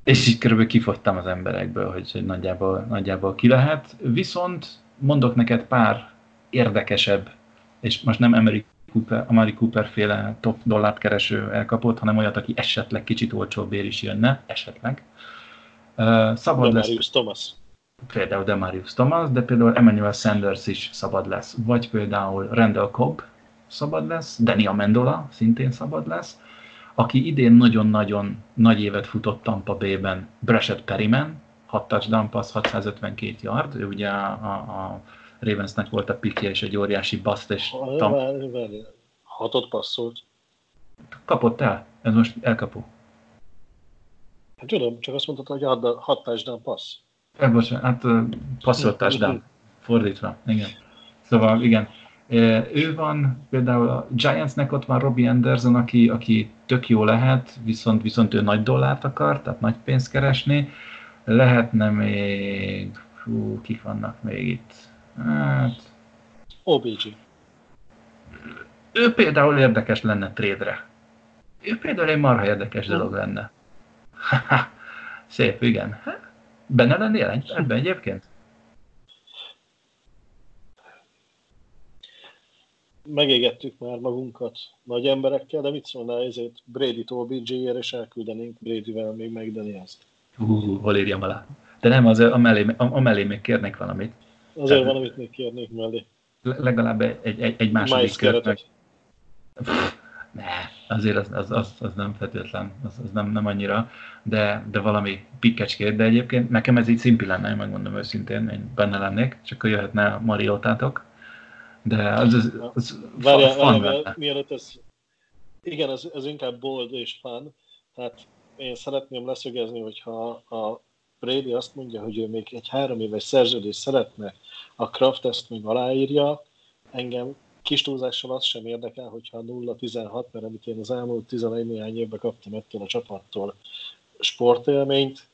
és így körülbelül kifogytam az emberekből, hogy, nagyjából, nagyjából ki lehet. Viszont mondok neked pár érdekesebb, és most nem Emery Cooper, Amari Cooper féle top dollárt kereső elkapott, hanem olyat, aki esetleg kicsit olcsóbb ér is jönne, esetleg. Uh, szabad Demarius lesz. Thomas. Például Demarius Thomas, de például Emmanuel Sanders is szabad lesz. Vagy például Randall Cobb szabad lesz, Danny Amendola szintén szabad lesz, aki idén nagyon-nagyon nagy évet futott Tampa Bay-ben, Breshett Perryman, 6 touchdown pass, 652 yard, ő ugye a, a, a Ravensnek volt a pikje és egy óriási baszt, és... Tam... Hatot passzolt. Kapott el? Ez most elkapó. Hát tudom, csak azt mondtad, hogy hat touchdown passz. Eh, bocsánat, hát passzolt touchdown. Fordítva, igen. Szóval igen, ő van, például a Giantsnek ott van Robbie Anderson, aki, aki tök jó lehet, viszont, viszont ő nagy dollárt akar, tehát nagy pénzt keresni. Lehetne még, hú, kik vannak még itt? Hát... OBG. Ő például érdekes lenne trédre. Ő például egy marha érdekes dolog lenne. [laughs] Szép, igen. Benne lennél ebben egyébként? megégettük már magunkat nagy emberekkel, de mit szólnál ezért Brady-t OBJ-ért, és elküldenénk Brady-vel még megdeni ezt. Hú, hol írjam alá. De nem, az, amellé, amellé még kérnék valamit. Azért Tehát, valamit még kérnék mellé. Legalább egy, egy, egy második kört meg. [laughs] Ne, azért az, az, az, az nem feltétlen, az, az nem, nem annyira, de, de valami pikkecskét, de egyébként nekem ez így szimpi lenne, megmondom őszintén, én benne lennék, csak akkor jöhetne a Mariotátok, de az, az, az várjál, fun várjál, mielőtt ez, igen, ez, ez inkább bold és fun, tehát én szeretném leszögezni, hogyha a Brady azt mondja, hogy ő még egy három éves szerződést szeretne, a Kraft ezt még aláírja, engem kis túlzással az sem érdekel, hogyha 0-16, mert amit én az elmúlt 11 néhány évben kaptam ettől a csapattól sportélményt,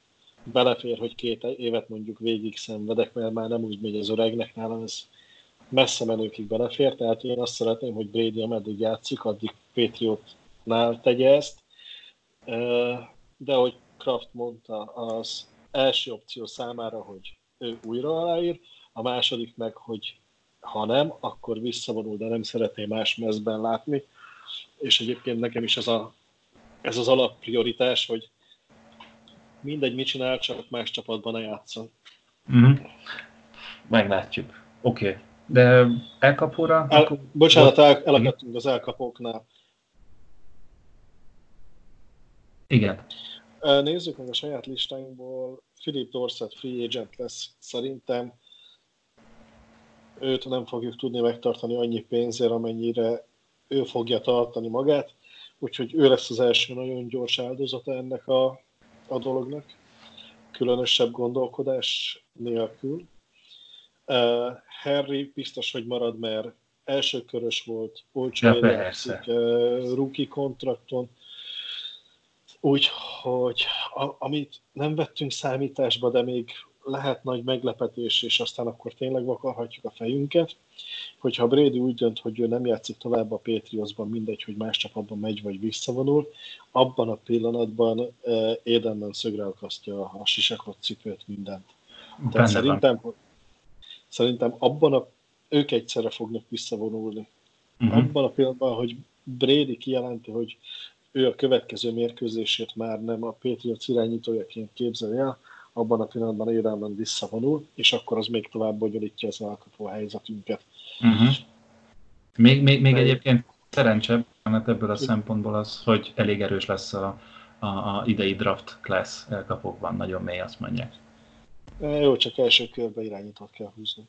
belefér, hogy két évet mondjuk végig szenvedek, mert már nem úgy megy az öregnek nálam, ez messze menőkig belefér, tehát én azt szeretném, hogy Brady ameddig játszik, addig Patriotnál tegye ezt, de hogy Kraft mondta, az első opció számára, hogy ő újra aláír, a második meg, hogy ha nem, akkor visszavonul, de nem szeretné más mezben látni. És egyébként nekem is ez, a, ez az alapprioritás, hogy mindegy, mit csinál, csak más csapatban ne játszon. Mm-hmm. Meglátjuk. Oké. Okay. De elkapóra? El, akkor... Bocsánat, el, elakadtunk az elkapóknál. Igen. Nézzük meg a saját listáinkból. Philip Dorset free agent lesz szerintem. Őt nem fogjuk tudni megtartani annyi pénzért, amennyire ő fogja tartani magát. Úgyhogy ő lesz az első nagyon gyors áldozata ennek a, a dolognak. Különösebb gondolkodás nélkül. Uh, Harry biztos, hogy marad, mert első körös volt, olcsó ja, uh, rookie kontrakton, Úgyhogy a, amit nem vettünk számításba, de még lehet nagy meglepetés, és aztán akkor tényleg vakarhatjuk a fejünket, hogyha Brady úgy dönt, hogy ő nem játszik tovább a Patriotsban, mindegy, hogy más csapatban megy vagy visszavonul, abban a pillanatban uh, Édenben szögre akasztja a sisakot, cipőt, mindent. Tehát szerintem, szerintem abban a, ők egyszerre fognak visszavonulni. Uh-huh. Abban a pillanatban, hogy Brady kijelenti, hogy ő a következő mérkőzését már nem a Patriots irányítójaként képzeli el, abban a pillanatban érelmen visszavonul, és akkor az még tovább bonyolítja az alkotó helyzetünket. Uh-huh. Még, még, még egyébként szerencsebb, mert ebből a szempontból az, hogy elég erős lesz a, a, a idei draft class elkapokban, nagyon mély, azt mondják. Jó, csak első körbe irányítót kell húznunk.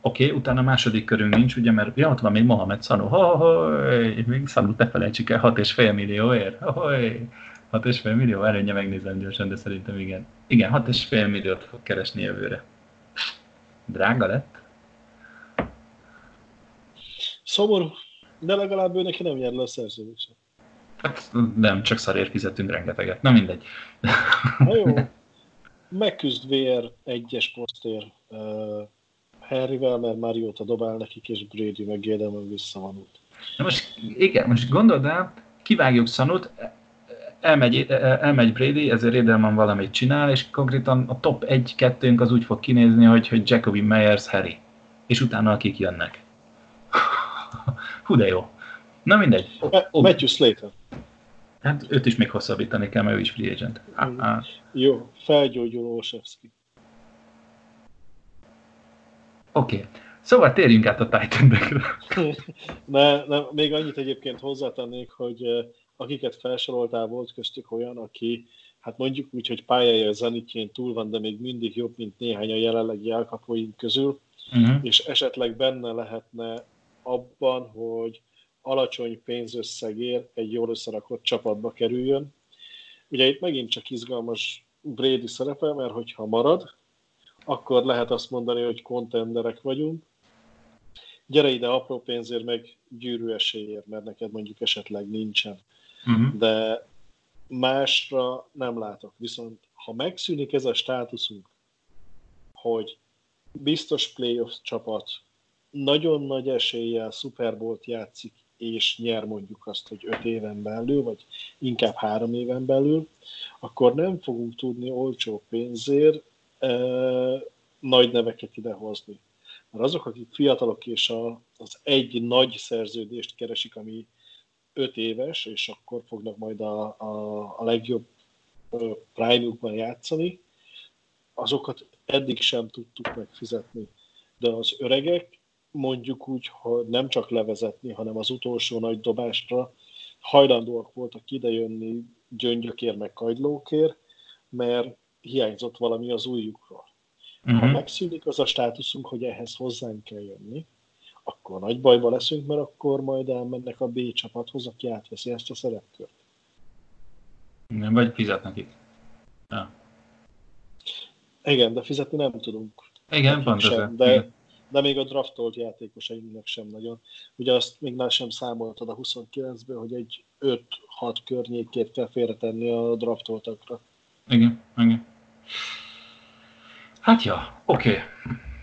Oké, okay, utána második körünk nincs, ugye, mert ja, ott van még Mohamed. Ha, ha, még Sanu ne felejtsük el, 6,5 millióért. Ahoy, 6,5 millió, előnye megnézem gyorsan, de szerintem igen. Igen, 6,5 milliót fog keresni jövőre. Drága lett? Szomorú, de legalább ő neki nem jár le a szerződése. Hát nem, csak szarért fizetünk rengeteget. Na mindegy. Na jó. [laughs] Megküzd VR egyes posztér Harryvel, mert Mariota dobál nekik, és Brady meg Edelman visszavonult. Na most igen, most gondold el, kivágjuk Szanut, elmegy, elmegy Brady, ezért Edelman valamit csinál, és konkrétan a top 1-2-ünk az úgy fog kinézni, hogy, hogy Jacoby Meyers, Harry. És utána akik jönnek. [laughs] Hú, de jó. Na mindegy. O, Matthew Slater. Hát őt is még hosszabbítani kell, mert ő is free agent. Ah, ah. Jó, felgyógyuló Olszewski. Oké. Okay. Szóval térjünk át a titan [laughs] ne, ne, még annyit egyébként hozzátennék, hogy akiket felsoroltál, volt köztük olyan, aki hát mondjuk úgy, hogy pályája zenitjén túl van, de még mindig jobb, mint néhány a jelenlegi elkapóink közül, uh-huh. és esetleg benne lehetne abban, hogy alacsony pénzösszegér egy jól összerakott csapatba kerüljön. Ugye itt megint csak izgalmas Brady szerepe, mert hogyha marad, akkor lehet azt mondani, hogy kontenderek vagyunk. Gyere ide apró pénzért, meg gyűrű esélyért, mert neked mondjuk esetleg nincsen. Uh-huh. De másra nem látok. Viszont ha megszűnik ez a státuszunk, hogy biztos playoff csapat nagyon nagy eséllyel Super Bowl-t játszik, és nyer mondjuk azt, hogy öt éven belül, vagy inkább három éven belül, akkor nem fogunk tudni olcsó pénzért nagy neveket idehozni. Mert azok, akik fiatalok és a, az egy nagy szerződést keresik, ami öt éves, és akkor fognak majd a, a, a legjobb prime játszani, azokat eddig sem tudtuk megfizetni. De az öregek mondjuk úgy, hogy nem csak levezetni, hanem az utolsó nagy dobásra hajlandóak voltak idejönni gyöngyökért meg kagylókért, mert hiányzott valami az újjukról. Uh-huh. Ha mhm. megszűnik az a státuszunk, hogy ehhez hozzánk kell jönni, akkor nagy bajba leszünk, mert akkor majd elmennek a B csapathoz, aki átveszi ezt a szerepkört. Nem, vagy fizet nekik. Ja. Igen, de fizetni nem tudunk. Igen, pont sem, de, Igen. de még a draftolt játékosainknak sem nagyon. Ugye azt még már sem számoltad a 29-ből, hogy egy 5-6 környékét kell félretenni a draftoltakra. Igen, igen. Hát ja, oké. Okay.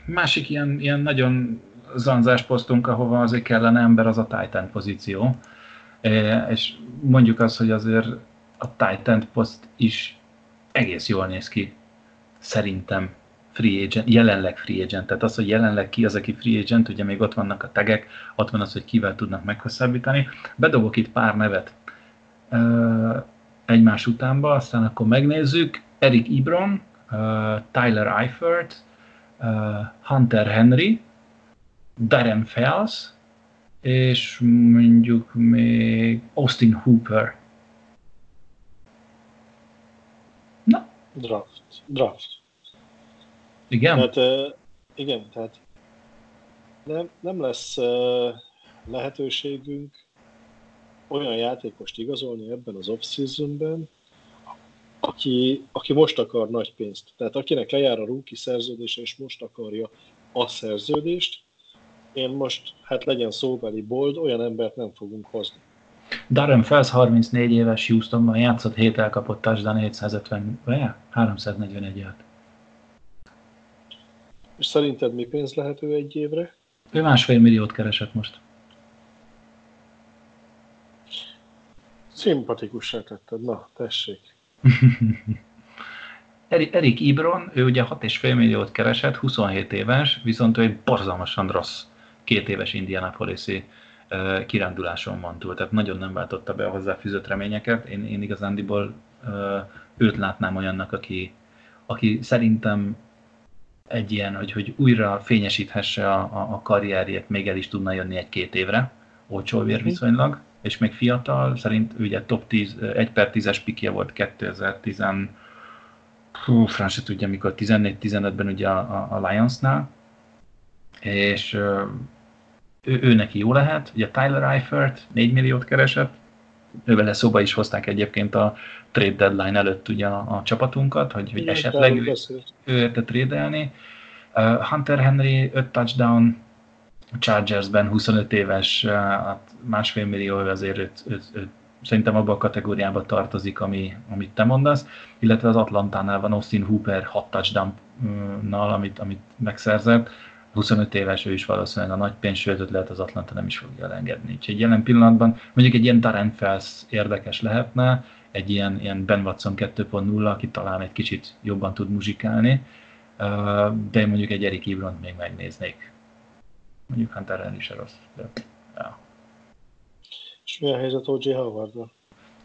másik ilyen, ilyen nagyon zanzás posztunk, ahova azért kellene ember, az a Titan pozíció. E, és mondjuk azt, hogy azért a Titan poszt is egész jól néz ki, szerintem free agent, jelenleg free agent, tehát az, hogy jelenleg ki az, aki free agent, ugye még ott vannak a tegek, ott van az, hogy kivel tudnak meghosszabbítani. Bedobok itt pár nevet egymás utánba, aztán akkor megnézzük. Eric Ibron, Tyler Eifert, Hunter Henry, Darren Fells, és mondjuk még Austin Hooper. Na? Draft. Draft. Igen? Tehát, uh, igen, tehát nem, nem lesz uh, lehetőségünk olyan játékost igazolni ebben az off-seasonben, aki, aki most akar nagy pénzt. Tehát akinek lejár a rookie szerződése, és most akarja a szerződést, én most, hát legyen szóbeli bold, olyan embert nem fogunk hozni. Darren Fels 34 éves Houstonban játszott, 7 elkapott touchdown, 750, vagy 341 ját. És szerinted mi pénz lehető egy évre? Ő másfél milliót keresett most. Szimpatikussá tetted, na, tessék. [laughs] Erik Ibron, ő ugye 6,5 milliót keresett, 27 éves, viszont ő egy borzalmasan rossz két éves Indianapolis-i kiránduláson van túl, tehát nagyon nem váltotta be a hozzáfűzött reményeket. Én, én igazándiból őt látnám olyannak, aki, aki szerintem egy ilyen, hogy, hogy újra fényesíthesse a, a, a karrierjét, még el is tudna jönni egy-két évre, olcsó vér mhm. viszonylag, és még fiatal, szerint ugye top 10, 1 per 10-es pikje volt 2010, hú, franc se tudja mikor, 14-15-ben ugye a, a Lionsnál, és ő, ő neki jó lehet, ugye Tyler Eifert 4 milliót keresett, ővele szóba is hozták egyébként a trade deadline előtt ugye a, a csapatunkat, hogy, hogy esetleg ő, ő érte trédelni. Uh, Hunter Henry 5 touchdown, Chargersben 25 éves, uh, hát másfél millió, azért őt, őt, őt, szerintem abban a kategóriába tartozik, ami, amit te mondasz, illetve az Atlantánál van Austin Hooper 6 touchdown-nal, amit, amit megszerzett, 25 éves ő is valószínűleg a nagy pénz, sőt, lehet az Atlanta nem is fogja elengedni. Úgyhogy jelen pillanatban mondjuk egy ilyen Darren Fels érdekes lehetne, egy ilyen, ilyen Ben Watson 2.0, aki talán egy kicsit jobban tud muzsikálni, de mondjuk egy Erik Ibront még megnéznék. Mondjuk Hunter is rossz. De, ja. És mi a helyzet O.J. Howard-val?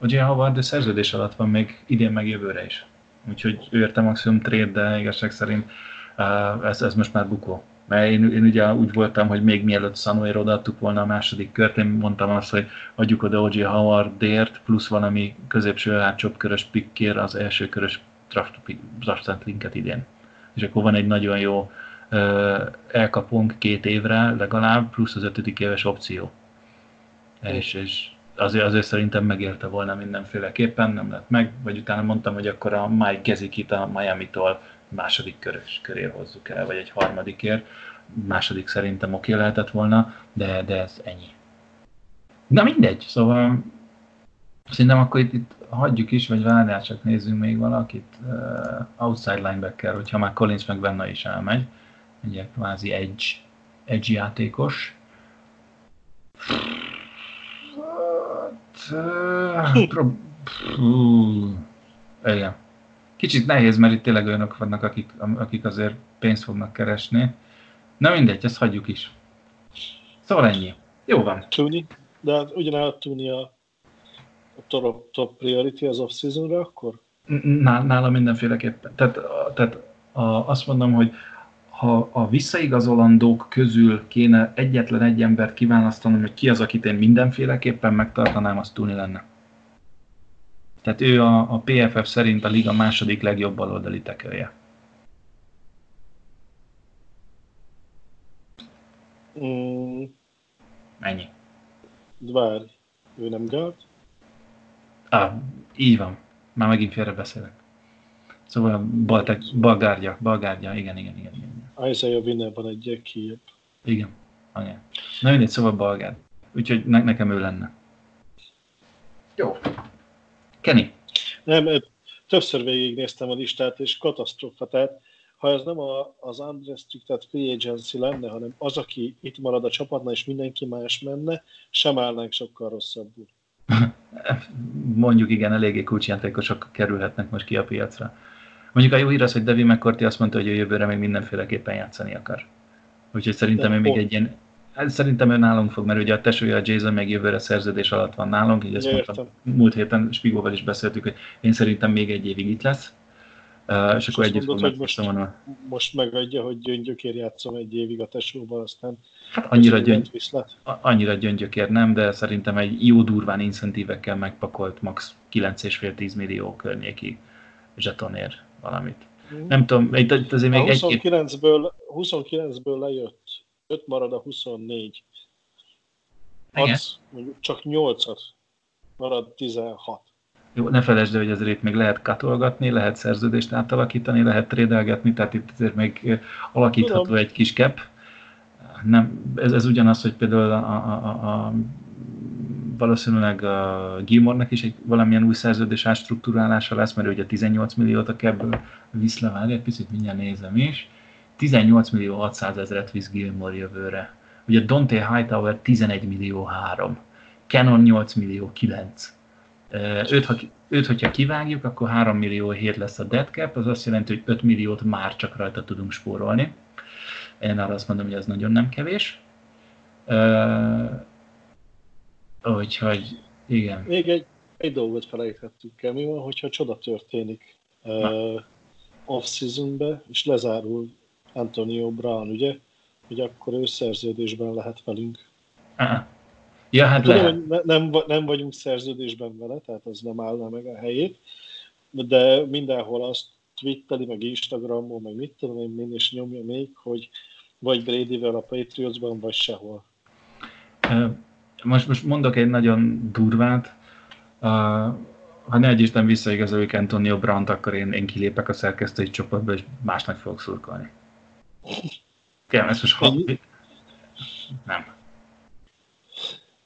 O.J. Howard de szerződés alatt van még idén meg jövőre is. Úgyhogy ő érte maximum trade, de igazság szerint ez, ez most már bukó. Mert én, én ugye úgy voltam, hogy még mielőtt Sanuér odaadtuk volna a második kört, én mondtam azt, hogy adjuk oda O.J. Howardért, plusz valami középső körös pikkér az első körös draft, linket idén. És akkor van egy nagyon jó uh, elkapunk két évre legalább, plusz az ötödik éves opció. És, és azért, azért szerintem megérte volna mindenféleképpen, nem lett meg, vagy utána mondtam, hogy akkor a Mike Gezikit a Miami-tól második körös köré hozzuk el, vagy egy harmadikért. Második szerintem oké lehetett volna, de, de ez ennyi. Na mindegy, szóval szerintem akkor itt, itt hagyjuk is, vagy várjál, csak nézzünk még valakit. Uh, outside linebacker, hogyha már Collins meg benne is elmegy. Ugye kvázi edge, edge játékos. Hát, uh, pro, igen kicsit nehéz, mert itt tényleg olyanok vannak, akik, akik azért pénzt fognak keresni. Na mindegy, ezt hagyjuk is. Szóval ennyi. Jó van. Tuni, de hát ugyanállat Tuni a, a top, top priority az off-seasonra akkor? Nála mindenféleképpen. Tehát, tehát a, azt mondom, hogy ha a visszaigazolandók közül kéne egyetlen egy embert kiválasztanom, hogy ki az, akit én mindenféleképpen megtartanám, az Tuni lenne. Tehát ő a, a PFF szerint a liga második legjobb baloldali tekője. Mm. Ennyi. Várj, ő nem guard? Ah, így van. Már megint félre beszélek. Szóval baltek, balgárgya, balgárgya, igen, igen, igen. igen. Isaiah Winner van egy kijebb. Igen, igen. Na mindegy, szóval balgár. Úgyhogy ne, nekem ő lenne. Jó. Kenny. Nem, többször végignéztem a listát, és katasztrófa. Tehát ha ez nem a, az unrestricted free agency lenne, hanem az, aki itt marad a csapatnál, és mindenki más menne, sem állnánk sokkal rosszabbul. [laughs] Mondjuk igen, eléggé kulcsjátékosok kerülhetnek most ki a piacra. Mondjuk a jó hír az, hogy Devi McCourty azt mondta, hogy a jövőre még mindenféleképpen játszani akar. Úgyhogy szerintem ő még egy ilyen szerintem ő nálunk fog, mert ugye a tesója a Jason meg jövőre szerződés alatt van nálunk, így ezt mondtam, múlt héten Spigóval is beszéltük, hogy én szerintem még egy évig itt lesz, uh, és akkor együtt fogunk most, most megadja, hogy gyöngyökér játszom egy évig a tesóval, aztán hát annyira, gyöngy, annyira gyöngyökér nem, de szerintem egy jó durván incentívekkel megpakolt max 9,5-10 millió környéki zsetonér valamit. Mm. Nem tudom, itt azért még 29-ből, 29-ből lejött 5 marad a 24. Adsz mondjuk csak 8-at, marad 16. Jó, ne felejtsd hogy azért itt még lehet katolgatni, lehet szerződést átalakítani, lehet trédelgetni, tehát itt azért még alakítható Tudom. egy kis cap. Nem, ez, ez ugyanaz, hogy például a, a, a, a valószínűleg a Gilmornak is egy valamilyen új szerződés átstruktúrálása lesz, mert ugye 18 milliót a kebből visz le, egy picit mindjárt nézem is. 18 millió 600 ezeret visz Gilmore jövőre. Ugye Dante Hightower 11 millió 3. Canon 8 millió 9. Őt, ha, őt, hogyha kivágjuk, akkor 3 millió 7 lesz a dead cap, az azt jelenti, hogy 5 milliót már csak rajta tudunk spórolni. Én arra azt mondom, hogy ez nagyon nem kevés. Úgyhogy igen. Még egy, egy dolgot felejthettük el. Mi van, hogyha csoda történik uh, off-seasonbe, és lezárul Antonio Brown, ugye? Hogy akkor ő szerződésben lehet velünk. Aha. Ja, hát Tudom, lehet. Ne, nem, nem vagyunk szerződésben vele, tehát az nem állna meg a helyét, de mindenhol azt twitteli, meg Instagramon, meg mit tudom én, mind is nyomja még, hogy vagy Bradyvel a Patriotsban, vagy sehol. Most, most mondok egy nagyon durvát. Uh, ha ne egy Isten visszaigazoljuk Antonio Brown-t, akkor én, én kilépek a szerkesztői csoportba, és másnak fogok szurkolni. Igen, ez most hat... Nem.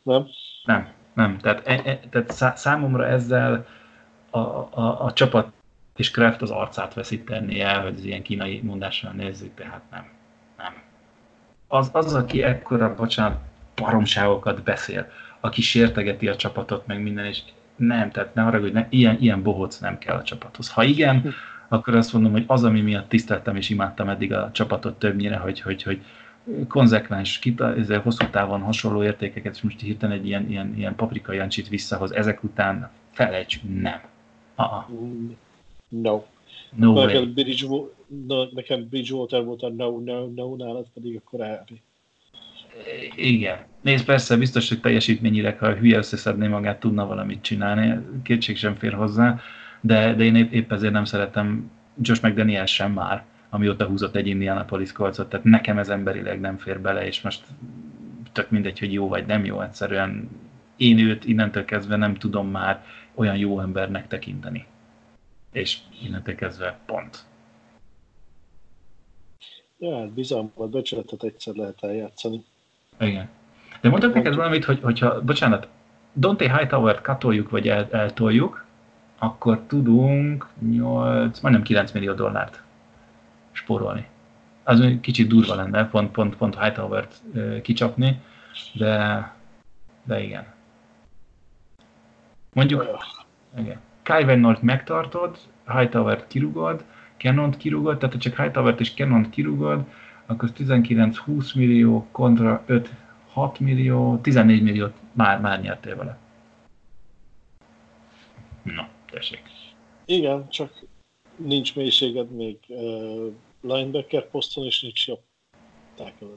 Nem? Nem, nem. Tehát, e, e, tehát számomra ezzel a, a, a csapat és Kraft az arcát veszíteni el, hogy az ilyen kínai mondással nézzük, tehát nem. Nem. Az, az aki ekkora, bocsánat, paromságokat beszél, aki sértegeti a csapatot, meg minden, és nem, tehát ne arra, hogy ne, ilyen, ilyen bohóc nem kell a csapathoz. Ha igen, akkor azt mondom, hogy az, ami miatt tiszteltem és imádtam eddig a csapatot többnyire, hogy, hogy, hogy konzekvens, ezzel hosszú távon hasonló értékeket, és most hirtelen egy ilyen, ilyen, ilyen paprika jancsit visszahoz, ezek után felejts, nem. Uh-uh. No. No nekem, Bridgewater, no, nekem Bridgewater volt a no, no, no, nálad pedig akkor elvi. Igen. Nézd, persze, biztos, hogy teljesítményileg, ha hülye összeszedné magát, tudna valamit csinálni, kétség sem fér hozzá de, de én épp, ezért nem szeretem Josh McDaniel sem már, amióta húzott egy Indianapolis kolcot, tehát nekem ez emberileg nem fér bele, és most tök mindegy, hogy jó vagy nem jó, egyszerűen én őt innentől kezdve nem tudom már olyan jó embernek tekinteni. És innentől kezdve pont. Ja, hát bizalmat, becsületet egyszer lehet eljátszani. Igen. De mondok neked valamit, hogy, hogyha, bocsánat, Dante Hightower-t katoljuk, vagy el, eltoljuk, akkor tudunk 8, majdnem 9 millió dollárt spórolni. Az kicsit durva lenne pont, pont, pont Hightower-t kicsapni, de, de igen. Mondjuk, igen. Kyven North megtartod, Hightower-t kirugod, Canon-t kirugod, tehát ha csak Hightower-t és Canon-t kirugod, akkor 19-20 millió kontra 5-6 millió, 14 milliót már, már nyertél vele. Na. Tessék. Igen, csak nincs mélységed még uh, linebacker poszton, és nincs jobb tackle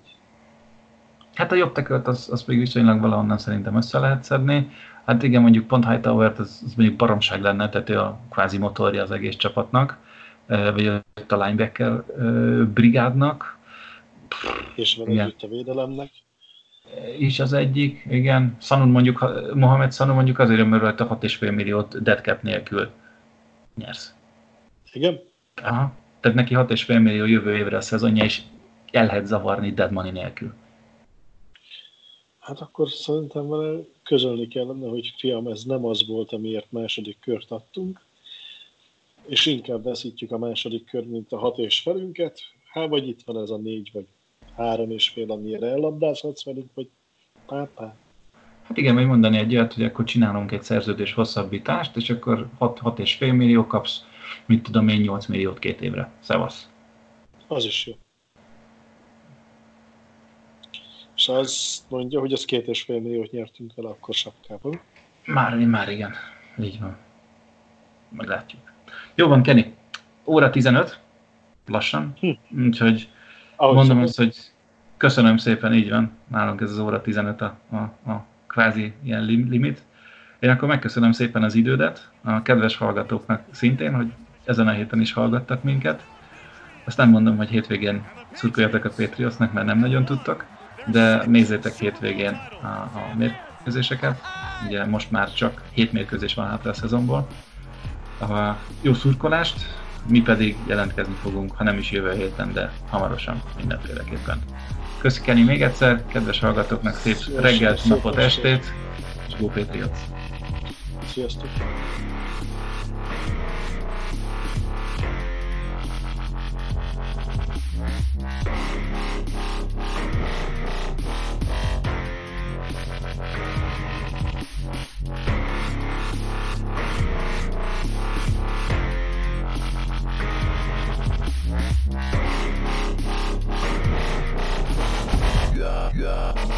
Hát a jobb tackle az, az még viszonylag valahonnan szerintem össze lehet szedni. Hát igen, mondjuk pont Hightower-t, az, az mondjuk baromság lenne, tehát ő a kvázi motorja az egész csapatnak, vagy a linebacker brigádnak. És van együtt a védelemnek is az egyik, igen. Sanun mondjuk, Mohamed Sanun mondjuk azért rajta 6,5 milliót dead cap nélkül nyersz. Igen? Aha. Tehát neki 6,5 millió jövő évre a szezonja, és el lehet zavarni dead money nélkül. Hát akkor szerintem vele közölni kellene, hogy fiam, ez nem az volt, amiért második kört adtunk. és inkább veszítjük a második kör, mint a hat és felünket, hát vagy itt van ez a négy, vagy három és fél, amire ellabdázhatsz velünk, vagy pápá. Hát igen, még mondani egy olyat, hogy akkor csinálunk egy szerződés hosszabbítást, és akkor 6, 6 és fél millió kapsz, mit tudom én, 8 milliót két évre. Szevasz. Az is jó. És az mondja, hogy az két és fél milliót nyertünk vele akkor sapkában. Már, már igen. Így van. Meglátjuk. Jó van, Kenny. Óra 15. Lassan. Hm. Úgyhogy Ahogy mondom azt, hogy köszönöm szépen, így van. Nálunk ez az óra 15 a, a, a kvázi ilyen limit. Én akkor megköszönöm szépen az idődet, a kedves hallgatóknak szintén, hogy ezen a héten is hallgattak minket. Azt nem mondom, hogy hétvégén szurkoljatok a Patriotsnak, mert nem nagyon tudtak, de nézzétek hétvégén a, a mérkőzéseket. Ugye most már csak hét mérkőzés van hátra a szezonból. A jó szurkolást, mi pedig jelentkezni fogunk, ha nem is jövő héten, de hamarosan mindenféleképpen. Köszi Kenny még egyszer, kedves hallgatóknak szép Sziasztok, reggelt, napot, estét, és Go Patriots! Sziasztok! Thank you. God.